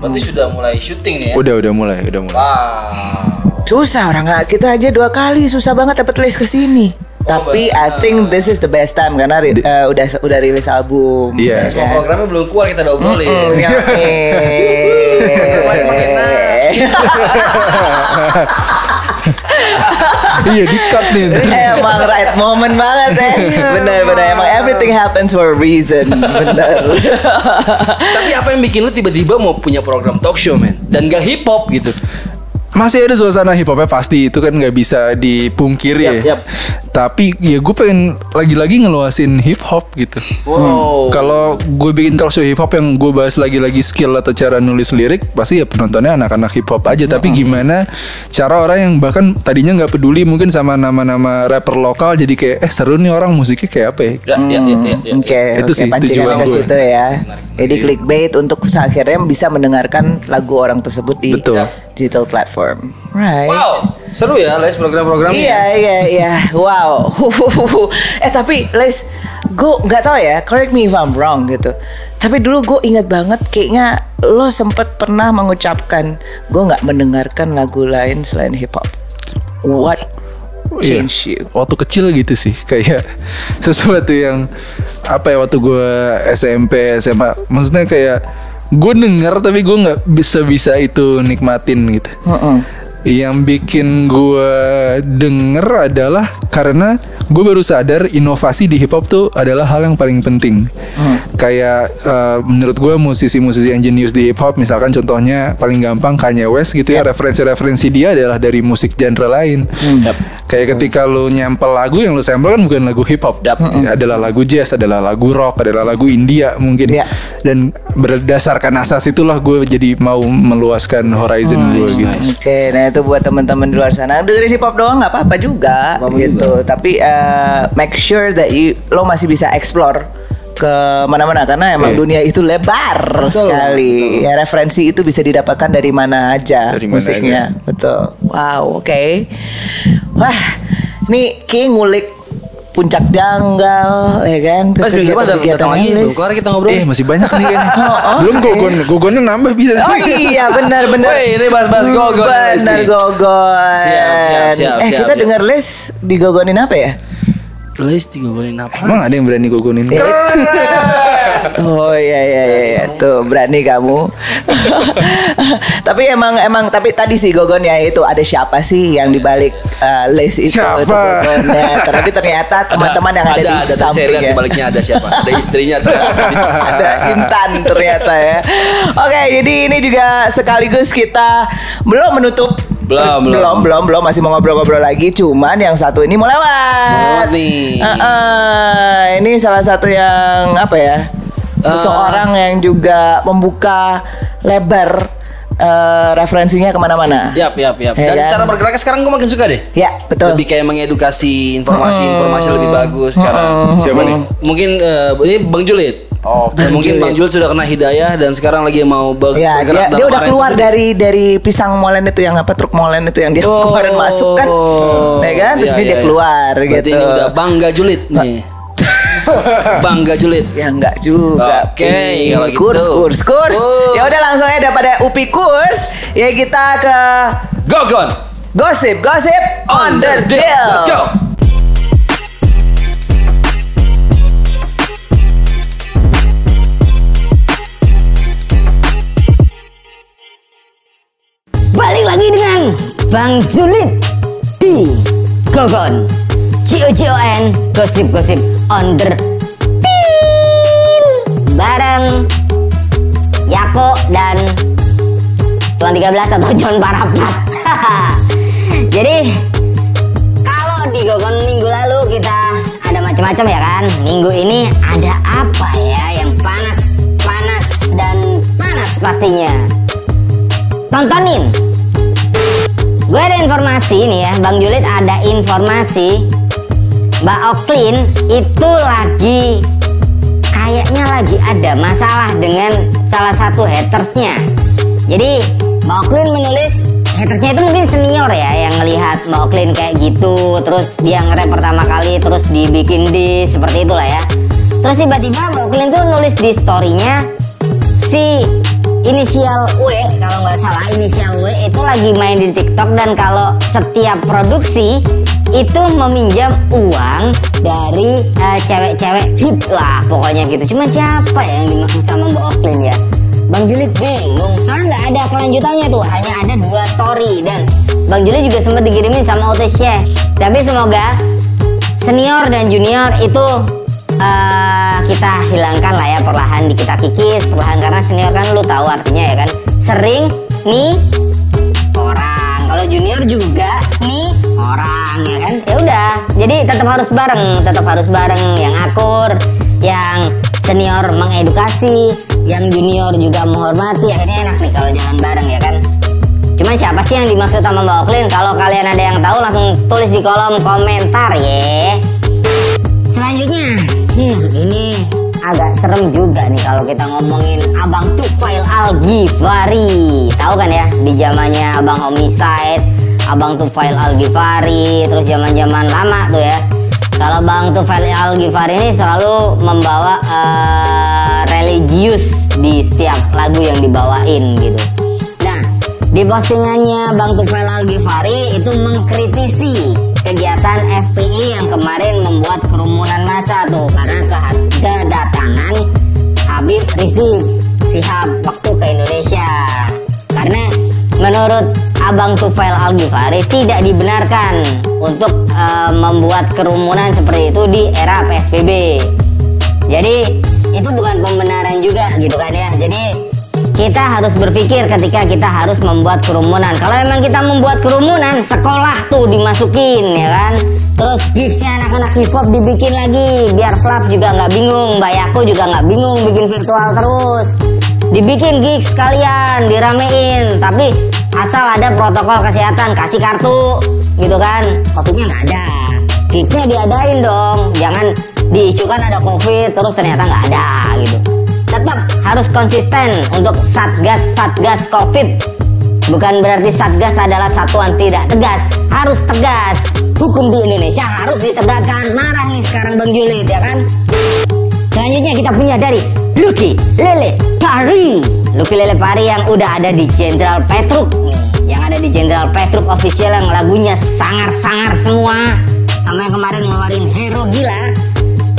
Berarti sudah mulai syuting nih ya? Udah udah mulai, udah mulai. Wow. Susah orang nggak kita aja dua kali susah banget dapet list ke sini. Tapi I think this is the best time karena ri- eh, udah udah rilis album. Iya. ya Semua kan? programnya belum keluar kita udah obrolin. Hmm, ya, iya di cut nih. Emang right moment banget ya Bener bener Emang everything happens for a reason Bener Tapi apa yang bikin lu tiba-tiba mau punya program talk show men? Dan gak hip hop gitu? Masih ada suasana hip hopnya pasti itu kan nggak bisa dipungkiri Yap, ya. yap. Tapi ya gue pengen lagi-lagi ngeluasin hip hop gitu. Wow. Kalau gue bikin talk show hip hop yang gue bahas lagi-lagi skill atau cara nulis lirik, pasti ya penontonnya anak-anak hip hop aja. Tapi gimana cara orang yang bahkan tadinya nggak peduli mungkin sama nama-nama rapper lokal jadi kayak eh seru nih orang musiknya kayak apa ya? Ya, ya, ya, ya, ya. Oke, Itu oke, sih tujuan ke gue. situ ya. Jadi clickbait untuk akhirnya bisa mendengarkan lagu orang tersebut di Betul. Digital platform. Right. Wow, seru ya les program-programnya. Iya iya iya, wow. eh tapi Les, gue nggak tahu ya, correct me if I'm wrong gitu. Tapi dulu gue ingat banget, kayaknya lo sempet pernah mengucapkan gue nggak mendengarkan lagu lain selain hip hop. What Iya. changed you? Waktu kecil gitu sih kayak sesuatu yang apa ya waktu gue SMP SMA maksudnya kayak gue denger tapi gue nggak bisa bisa itu nikmatin gitu. Mm-mm. Yang bikin gue denger adalah karena gue baru sadar inovasi di hip hop tuh adalah hal yang paling penting. Kayak eh, menurut gue musisi-musisi yang jenius di hip hop, misalkan contohnya paling gampang Kanye West gitu ya, referensi-referensi dia adalah dari musik genre lain. Kayak ketika lu nyampel lagu yang lu sampel kan bukan lagu hip hop, adalah lagu jazz, adalah lagu rock, adalah lagu India mungkin. Iya. Dan berdasarkan asas itulah gue jadi mau meluaskan horizon gue gitu. Oke, nah itu buat teman-teman di luar sana dengerin hip hop doang nggak apa-apa juga gitu. Tapi eh, make sure that you lo masih bisa explore ke mana-mana karena emang Iya. dunia itu lebar sekali. Ya referensi itu bisa didapatkan dari mana aja Dari mana musiknya. Betul. Wow, oke. Wah, ini Ki ngulik puncak janggal ya kan Mas, minggu depan datang- datang lagi, belum kelar kita ngobrol. Eh masih banyak nih kayaknya. Belum gogon, gogonnya nambah bisa sih. Oh iya benar benar. Woi, ini bahas-bahas gogon Benar gogon. Siap, siap, siap, Eh siap, kita siap. dengar les digogonin apa ya? Les digogolin apa? Emang ada yang berani gogonin? Oh iya iya iya, iya. tuh berani kamu. tapi emang emang tapi tadi sih gogonnya itu ada siapa sih yang dibalik uh, les itu Siapa? itu gogonnya. Tapi ternyata teman-teman yang ada, di ada, saya lihat sampingnya. di baliknya ada siapa? Ada istrinya ternyata. ada Intan ternyata ya. Oke, jadi ini juga sekaligus kita belum menutup Belum, belum. belum, belum, belum, masih mau ngobrol-ngobrol lagi. Cuman yang satu ini mau lewat. Mau lewat nih. Heeh, ini salah satu yang apa ya? Seseorang yang juga membuka lebar eh, referensinya ke mana-mana. Yap, yap, yap. Ya Dan kan? cara bergeraknya sekarang gue makin suka deh. Ya, betul. Lebih kayak mengedukasi informasi-informasi lebih bagus sekarang. Siapa nih? Mungkin eh, ini Bang Julit. Oh, Dan mungkin Bang Julit sudah kena hidayah dan sekarang lagi mau Ya, bergerak dia, dalam dia udah keluar positif. dari dari pisang molen itu yang apa truk molen itu yang dia Oh, kemarin masuk kan, ya kan? Terus iya, ini iya, dia iya. keluar Berarti gitu. ini udah bangga Julit nih. bangga Julit. Ya enggak juga. Oke, kalau gitu. kurs, kurs, kurs. Kurs. Ya udah langsung aja daripada UPI kurs, ya kita ke Gogon. gosip, gosip on the deal. Let's go. Lagi dengan Bang Julid di Gogon. C-O-C-O-N Gosip-gosip on the Deal Bareng Yako dan Tuan 13 atau John Parapat. Jadi kalau di Gogon minggu lalu kita ada macam-macam ya kan? Minggu ini ada apa ya yang panas Panas dan panas pastinya? Tontonin Gue ada informasi nih ya, Bang Julid ada informasi Mbak Oklin itu lagi kayaknya lagi ada masalah dengan salah satu hatersnya. Jadi Mbak Oklin menulis hatersnya itu mungkin senior ya yang ngelihat Mbak Oklin kayak gitu, terus dia nge-rap pertama kali, terus dibikin di seperti itulah ya. Terus tiba-tiba Mbak Oklin tuh nulis di storynya si inisial W kalau nggak salah inisial W itu lagi main di TikTok dan kalau setiap produksi itu meminjam uang dari eh, cewek-cewek hit lah pokoknya gitu. Cuma siapa ya yang dimaksud sama Mbak Oklin ya? Bang Juli bingung soalnya nggak ada kelanjutannya tuh hanya ada dua story dan Bang Juli juga sempat dikirimin sama Otis Syekh. Tapi semoga senior dan junior itu eh, kita hilangkan lah ya perlahan di kita kikis perlahan karena senior kan lu tahu artinya ya kan. Sering nih orang. Junior juga nih orang ya kan? Ya udah jadi tetap harus bareng tetap harus bareng yang akur yang senior mengedukasi yang junior juga menghormati akhirnya enak nih kalau jalan bareng ya kan? Cuman siapa sih yang dimaksud sama Mbak Oklin? Kalau kalian ada yang tahu langsung tulis di kolom komentar ya. Selanjutnya, hmm, ini agak serem juga nih kalau kita ngomongin Abang Tufail Al Ghifari. Tahu kan ya di zamannya Abang Homicide, Abang Tufail Al Ghifari, terus zaman-zaman lama tuh ya. Kalau Bang Tufail Al Ghifari ini selalu membawa eh, religius di setiap lagu yang dibawain gitu. Nah, di postingannya Bang Tufail Al Ghifari itu mengkritisi kegiatan FPI yang kemarin membuat kerumunan massa tuh karena ke- kedatangan Habib Rizik Sihab waktu ke Indonesia. Karena menurut Abang Tufail Al Ghifari tidak dibenarkan untuk eh, membuat kerumunan seperti itu di era PSBB. Jadi itu bukan pembenaran juga gitu kan ya. Jadi kita harus berpikir ketika kita harus membuat kerumunan. Kalau emang kita membuat kerumunan, sekolah tuh dimasukin ya kan. Terus gigsnya anak-anak hip hop dibikin lagi, biar Flap juga nggak bingung, Mbak Yako juga nggak bingung bikin virtual terus. Dibikin gigs sekalian, diramein, tapi asal ada protokol kesehatan, kasih kartu gitu kan. Covidnya nggak ada. Gigsnya diadain dong, jangan diisukan ada covid terus ternyata nggak ada gitu tetap harus konsisten untuk satgas satgas covid. Bukan berarti satgas adalah satuan tidak tegas. Harus tegas. Hukum di Indonesia harus ditegakkan. Marah nih sekarang Bang Julid ya kan? Selanjutnya kita punya dari Lucky Lele Pari Lucky Lele Pari yang udah ada di Jenderal Petruk nih. Yang ada di Jenderal Petruk official yang lagunya sangar-sangar semua. Sama yang kemarin ngeluarin hero gila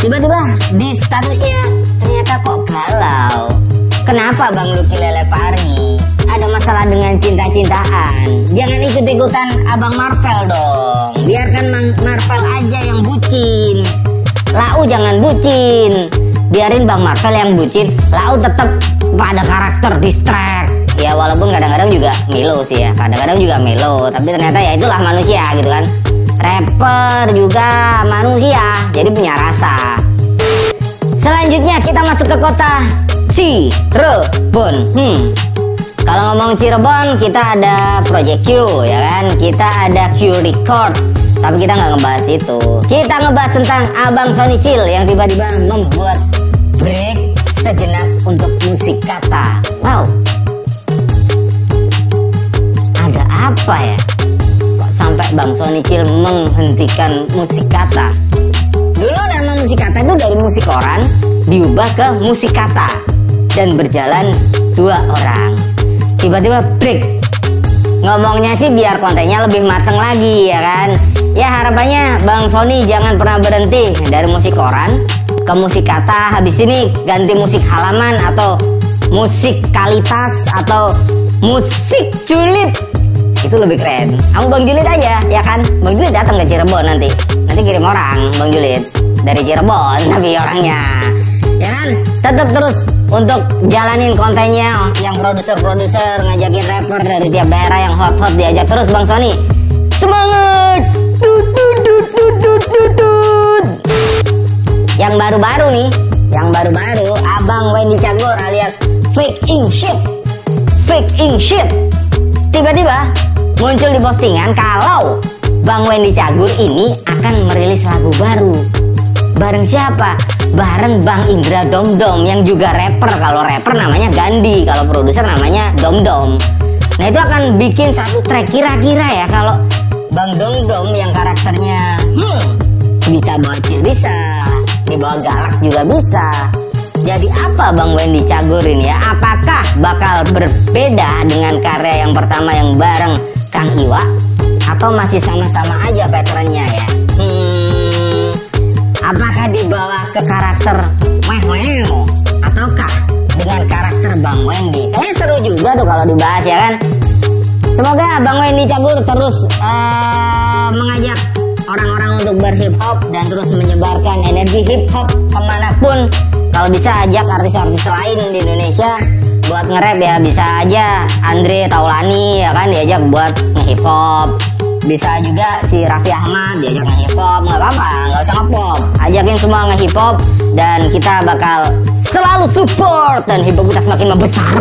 tiba-tiba di statusnya. Ternyata kok galau. Kenapa Bang Lucky Lele Pari ada masalah dengan cinta-cintaan. Jangan ikut-ikutan Abang Marvel dong. Biarkan Mang- Marvel aja yang bucin. Lau jangan bucin. Biarin Bang Marvel yang bucin. Lau tetap pada karakter distract ya walaupun kadang-kadang juga melo sih ya. Kadang-kadang juga melo tapi ternyata ya itulah manusia gitu kan. Rapper juga manusia jadi punya rasa. Selanjutnya kita masuk ke kota Cirebon. Hmm. kalau ngomong Cirebon kita ada Project Q ya kan? Kita ada Q Record. Tapi kita nggak ngebahas itu. Kita ngebahas tentang Abang Sony Chill yang tiba-tiba membuat break sejenak untuk musik kata. Wow apa ya? Kok sampai Bang Sony Chill menghentikan musik kata? Dulu nama musik kata itu dari musik koran diubah ke musik kata dan berjalan dua orang. Tiba-tiba break. Ngomongnya sih biar kontennya lebih mateng lagi ya kan? Ya harapannya Bang Sony jangan pernah berhenti dari musik koran ke musik kata. Habis ini ganti musik halaman atau musik kalitas atau musik julid itu lebih keren. Kamu Bang Julid aja ya kan? Bang Julid datang ke Cirebon nanti. Nanti kirim orang Bang Julid dari Cirebon tapi orangnya. Ya kan? Tetap terus untuk jalanin kontennya yang produser-produser ngajakin rapper dari tiap daerah yang hot-hot diajak terus Bang Sony. Semangat! Yang baru-baru nih yang baru-baru Abang Wendy Cagur alias fake ink shit. Fake ink shit. Tiba-tiba muncul di postingan kalau Bang Wendy Cagur ini akan merilis lagu baru. Bareng siapa? bareng Bang Indra Domdom yang juga rapper. Kalau rapper namanya Gandhi kalau produser namanya Domdom. Nah itu akan bikin satu track kira-kira ya kalau Bang Domdom yang karakternya hmm, bisa bocil bisa dibawa galak juga bisa. Jadi apa Bang Wendy Cagur ini ya? Apakah bakal berbeda dengan karya yang pertama yang bareng Kang Iwa? Atau masih sama-sama aja patternnya ya? Hmm, apakah dibawa ke karakter meh meh ataukah dengan karakter Bang Wendy? Kayaknya seru juga tuh kalau dibahas ya kan? Semoga Bang Wendy Cagur terus eh, mengajak orang-orang untuk berhip hop dan terus menyebarkan energi hip hop ke mana pun. Kalau bisa ajak artis-artis lain di Indonesia buat nge-rap ya bisa aja Andre Taulani ya kan diajak buat nge-hip hop bisa juga si Raffi Ahmad diajak nge-hip hop nggak apa-apa nggak usah nge-pop. Ajakin semua nge-hip hop dan kita bakal selalu support dan hip hop kita semakin membesar.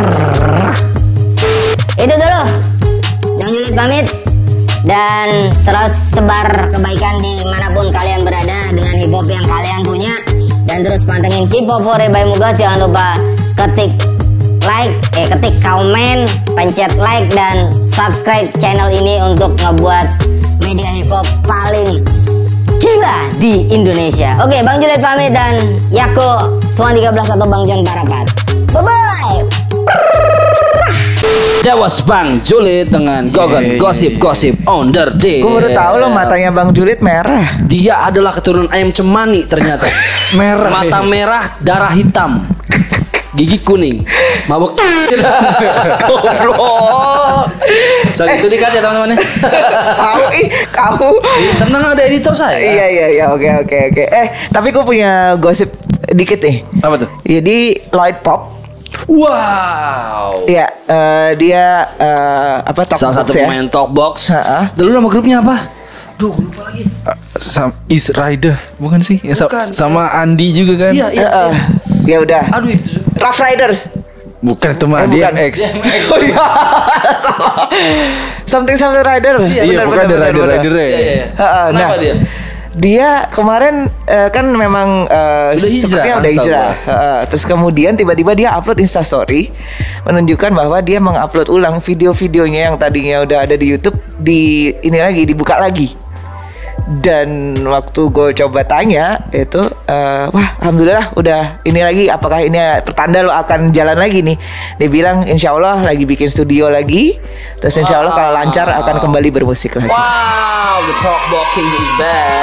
Itu dulu. Bang Julid pamit. Dan terus sebar kebaikan di mana pun kalian berada dengan hip hop yang kalian punya. Dan terus pantengin hip hop by Mugas jangan lupa ketik like eh ketik komen pencet like dan subscribe channel ini untuk ngebuat media hip hop paling gila di Indonesia oke Bang Julid pamit dan Yako Tuan 13 atau Bang John Barapat bye bye That was Bang Julid dengan Gogon Gosip Gosip on the day. Gue baru tahu loh matanya Bang Julid merah. Dia adalah keturunan ayam cemani ternyata. Merah, Mata merah, darah hitam. Gigi kuning. Mabuk. Goblok. Soal itu dikat ya teman-teman. Tahu ih, kamu. Ih, Tenang ada editor saya. Iya iya iya oke oke oke. Eh tapi gue punya gosip dikit nih. Apa tuh? Jadi Lloyd Pop, Wow. ya eh, dia eh, apa talk Salah satu box ya. pemain Talkbox. Ha-ha. Dulu nama grupnya apa? Duh, lupa lagi. Sam Is Rider bukan sih? Ya, sa- Bukan. sama Andi juga kan? Iya, iya. Eh, eh, ya udah. Aduh itu. Rough Riders. Bukan itu mah Eh, bukan. DMX. Oh iya. something something rider. Iya, bukan ada rider-rider Iya, iya, iya. Heeh, Kenapa nah, dia? Dia kemarin eh, kan memang eh, Udah hijrah udah hijrah. Heeh, terus kemudian tiba-tiba dia upload Instastory menunjukkan bahwa dia mengupload ulang video-videonya yang tadinya udah ada di YouTube di ini lagi dibuka lagi. Dan waktu gue coba tanya itu, eh, wah alhamdulillah udah ini lagi. Apakah ini pertanda lo akan jalan lagi nih? Dia bilang insya Allah lagi bikin studio lagi. Terus insya Allah kalau lancar akan kembali bermusik lagi. Wow, the Talkbox King is back.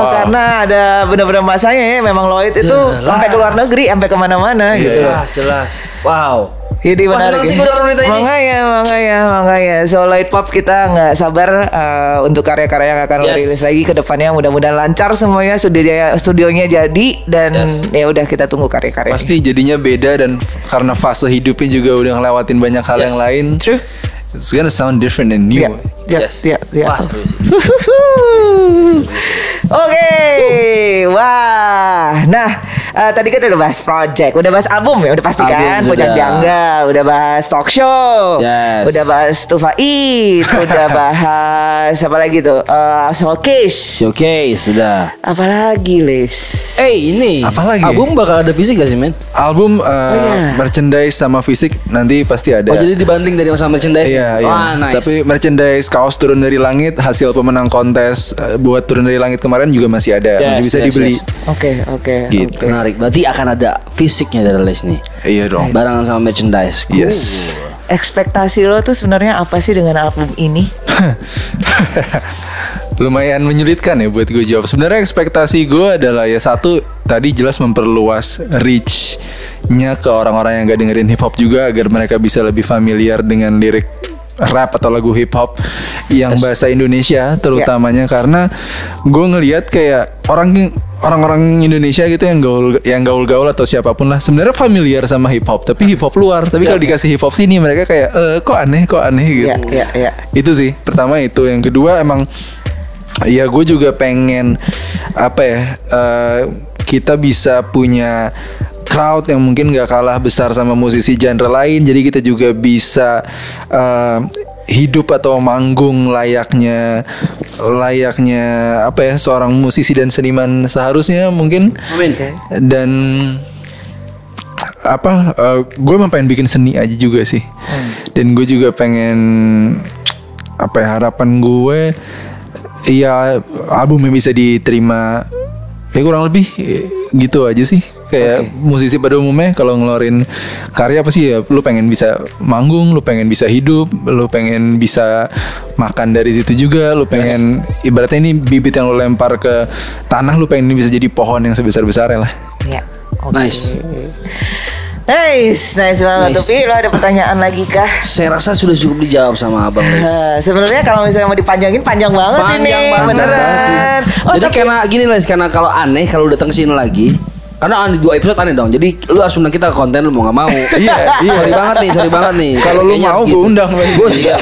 Ah, Karena ada benar-benar masanya ya memang Lloyd itu Jelas. sampai ke luar negeri, sampai ke mana-mana gitu. Jelas, jelas. Wow. Jadi Wah, menarik. sih ya. berita ini. Makanya, makanya, makanya. So Lloyd Pop kita nggak sabar uh, untuk karya-karya yang akan Yes. rilis lagi ke depannya. Mudah-mudahan lancar semuanya, studionya studionya jadi dan Yes. ya udah kita tunggu karya-karya. Pasti jadinya beda dan karena fase hidupnya juga udah ngelewatin banyak hal Yes. yang lain. True. It's gonna sound different and new. Ya, ya, Yes. ya, ya. Wah, seru sih. Oke, Nah, eh, tadi kita udah bahas project, udah bahas album ya, udah pasti kan, Album punya sudah. Jangga, udah bahas talk show, Yes. udah bahas Tufait, udah bahas apa lagi tuh, uh, showcase, Showcase sudah. apa lagi Lis? Eh ini Apa lagi? Album bakal ada fisik gak sih men? Album uh, iya. merchandise sama fisik nanti pasti ada. Oh jadi dibanding dari masa merchandise? Iya, iya. Wah nice. Tapi merchandise kaos turun dari langit hasil pemenang kontes uh, buat turun dari langit kemarin juga masih ada, Yes, masih bisa yes, dibeli. yes. Oke, oke, Gitu. oke. Menarik. Berarti akan ada fisiknya dari Les nih. Iya dong. Barengan sama merchandise. Cool. Yes. Ekspektasi lo tuh sebenarnya apa sih dengan album ini? Lumayan menyulitkan ya buat gue jawab. Sebenarnya ekspektasi gue adalah ya satu tadi jelas memperluas reach-nya ke orang-orang yang gak dengerin hip hop juga agar mereka bisa lebih familiar dengan lirik rap atau lagu hip hop yang bahasa Indonesia terutamanya. Karena gue ngelihat kayak orang orang-orang Indonesia gitu yang gaul yang gaul-gaul atau siapa pun lah sebenarnya familiar sama hip hop tapi hip hop luar. Tapi kalau dikasih hip hop sini mereka kayak eh kok aneh kok aneh gitu. Ya, ya, ya. itu sih pertama itu. Yang kedua emang ya gue juga pengen apa ya eh, kita bisa punya crowd yang mungkin gak kalah besar sama musisi genre lain. Jadi kita juga bisa eh, hidup atau manggung layaknya layaknya apa ya seorang musisi dan seniman seharusnya mungkin. Amin. dan apa gue emang pengen bikin seni aja juga sih. Dan gue juga pengen apa ya harapan gue ya albumnya bisa diterima ya kurang lebih eh, gitu aja sih kayak musisi pada umumnya kalau ngeluarin karya apa sih ya lu pengen bisa manggung lu pengen bisa hidup lu pengen bisa makan dari situ juga lu pengen ibaratnya ini bibit yang lu lempar ke tanah lu pengen ini bisa jadi pohon yang sebesar besarnya lah Ya. oke. Nice. Nice, nice banget. Nice. Tapi lo ada pertanyaan lagi kah? Saya rasa sudah cukup dijawab sama Abang Les. Sebenarnya kalau misalnya mau dipanjangin panjang banget Panjang ini, banget. beneran. banget sih. Oh, Jadi tapi- karena gini Les, karena kalau aneh kalau datang ke sini lagi, Karena aneh dua episode aneh dong. Jadi lu harus undang kita ke konten lu mau nggak mau. Iya, iya. Sorry banget nih, sorry banget nih. Kalau lu mau gitu. gue undang men. Gue siap.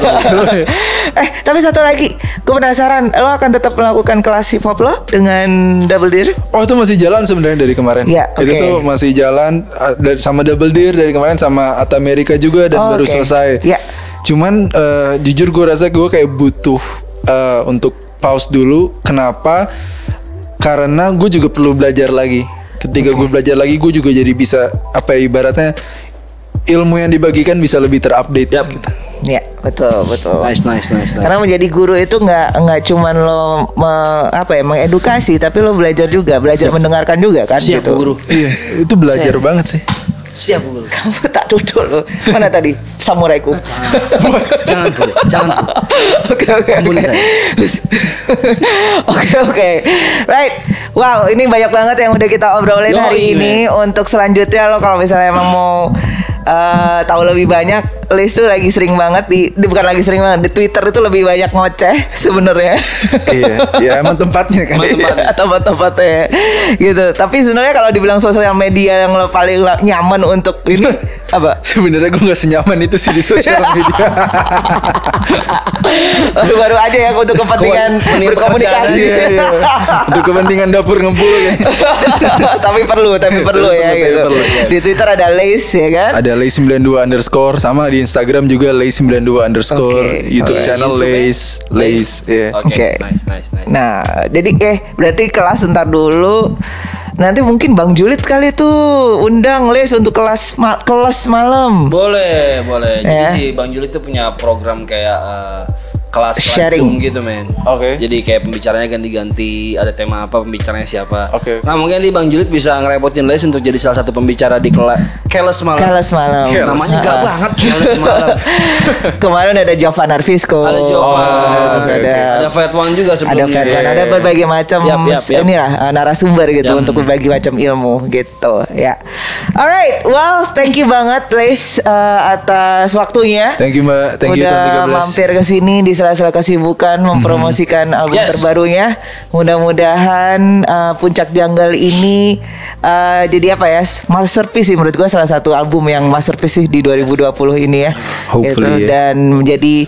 Eh, tapi satu lagi, gue penasaran, lo akan tetap melakukan kelas hip hop lo dengan Double Deer? Oh itu masih jalan sebenarnya dari kemarin. Ya, Itu oke. tuh masih jalan uh, dari sama Double Deer dari kemarin sama At America juga dan Oh, baru oke. selesai. Ya. Cuman uh, jujur gue rasa gue kayak butuh uh, untuk pause dulu. Kenapa? Karena gue juga perlu belajar lagi. Ketika gue belajar lagi, gue juga jadi bisa apa ya, ibaratnya ilmu yang dibagikan bisa lebih terupdate. Yap. Ya, betul, betul. Nice, nice, nice, nice. Karena menjadi guru itu nggak nggak cuman lo me- apa ya mengedukasi, tapi lo belajar juga, belajar mendengarkan juga kan Siap gitu. guru. Iya, itu belajar banget sih. Siap guru. Kamu tak duduk lo. Mana tadi samuraiku? Jangan bu, jangan bu. Oke oke oke. saya. Oke oke. Right. Wow, ini banyak banget yang udah kita obrolin Yoi, hari ini. Untuk selanjutnya lo kalau misalnya emang mau eh, tahu lebih banyak, Liz tuh lagi sering banget di, di- bukan lagi sering banget di Twitter itu lebih banyak ngoceh sebenarnya. iya, ya emang tempatnya kan. Emang tempatnya. tempat-tempatnya gitu. Tapi sebenarnya kalau dibilang sosial media yang lo paling nyaman untuk ini apa? Sebenarnya gue gak senyaman itu sih di sosial media. Baru-baru aja ya untuk kepentingan Kepentingan berkomunikasi. Iya, iya. Untuk kepentingan dapur ngempul ya. tapi perlu, tapi perlu ya gitu. perlu, ya. Di Twitter ada Lace ya kan? Ada Lay92 underscore sama di Instagram juga Lay92 underscore Oke. YouTube Oke, channel YouTube ya? Lays Lays iya. Oke, Oke. nice, nice, nice. Nah, jadi eh berarti kelas ntar dulu. Nanti mungkin Bang Julit kali tuh undang Les untuk kelas ma- kelas malam. Boleh, boleh. Jadi Ya. si Bang Juli tuh punya program kayak eh, kelas Sharing. Zoom gitu, men. Oke. Jadi kayak pembicaranya ganti-ganti, ada tema apa, pembicaranya siapa. Oke. Nah, mungkin di Bang Julit bisa ngerepotin Les untuk jadi salah satu pembicara di kelas kelas malam. Kelas malam. Keles. Namanya gak Ah. banget kelas malam. Kemarin ada Jovan Arvisco. ada Jovan, terus oke, ada ada Fat One juga ada sebelumnya. Fedwan, Iya, ada iya. berbagai macam Yap, yap, yap. inilah uh, narasumber gitu Yap. untuk berbagi macam ilmu gitu ya. Alright, well thank you banget Les uh, atas waktunya. Thank you Mbak, thank you Udah tahun 13. mampir ke sini di sela-sela kesibukan mempromosikan album Yes. terbarunya. Mudah-mudahan uh, Puncak Janggal ini uh, jadi apa ya? Masterpiece sih menurut gua salah satu album yang masterpiece sih di 2020 ini ya. Hopefully, ya. dan menjadi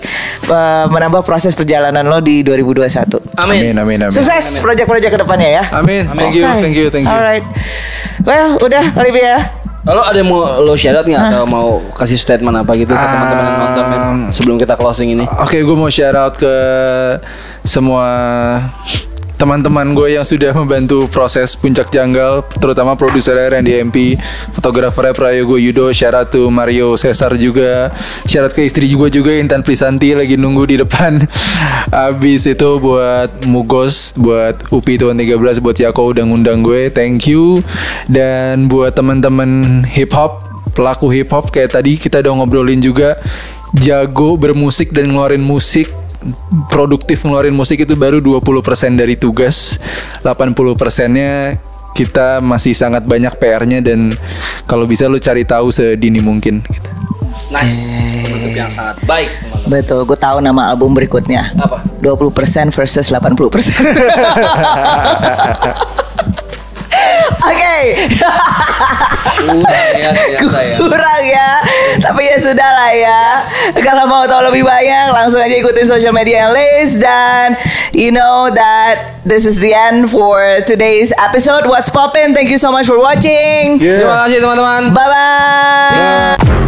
uh, menambah proses perjalanan lo di 2021. Amin. Amin amin amin. Sukses proyek-proyek ke depannya ya. Amin. Thank you, thank you, thank you. Alright. Well, udah kali ya. Kalau ada yang mau lo share out nggak atau mau kasih statement apa gitu ke teman-teman yang nonton sebelum kita closing ini? Oke, gue mau out ke semua teman-teman gue yang sudah membantu proses puncak janggal, terutama produser Randy MP, fotografernya Prayogo Yudo, out to Mario Cesar juga, out ke istri juga juga Intan Prisanti lagi nunggu di depan. Abis itu buat Mugos, buat Upi Tuan 13, buat Yako udah ngundang gue, thank you. Dan buat teman-teman hip hop, pelaku hip hop kayak tadi kita udah ngobrolin juga jago bermusik dan ngeluarin musik produktif ngeluarin musik itu baru 20% dari tugas 80 persennya kita masih sangat banyak PR-nya dan kalau bisa lu cari tahu sedini mungkin gitu. Nice, penutup yang sangat baik. teman-teman. Betul, gue tahu nama album berikutnya. Apa? 20% versus 80%. Oke, ya, ya. kurang ya. Tapi ya sudah lah ya. Kalau mau tahu lebih banyak, langsung aja ikutin social media yang list dan you know that this is the end for today's episode. What's poppin'? Thank you so much for watching. Yeah. Terima kasih teman-teman. Bye bye.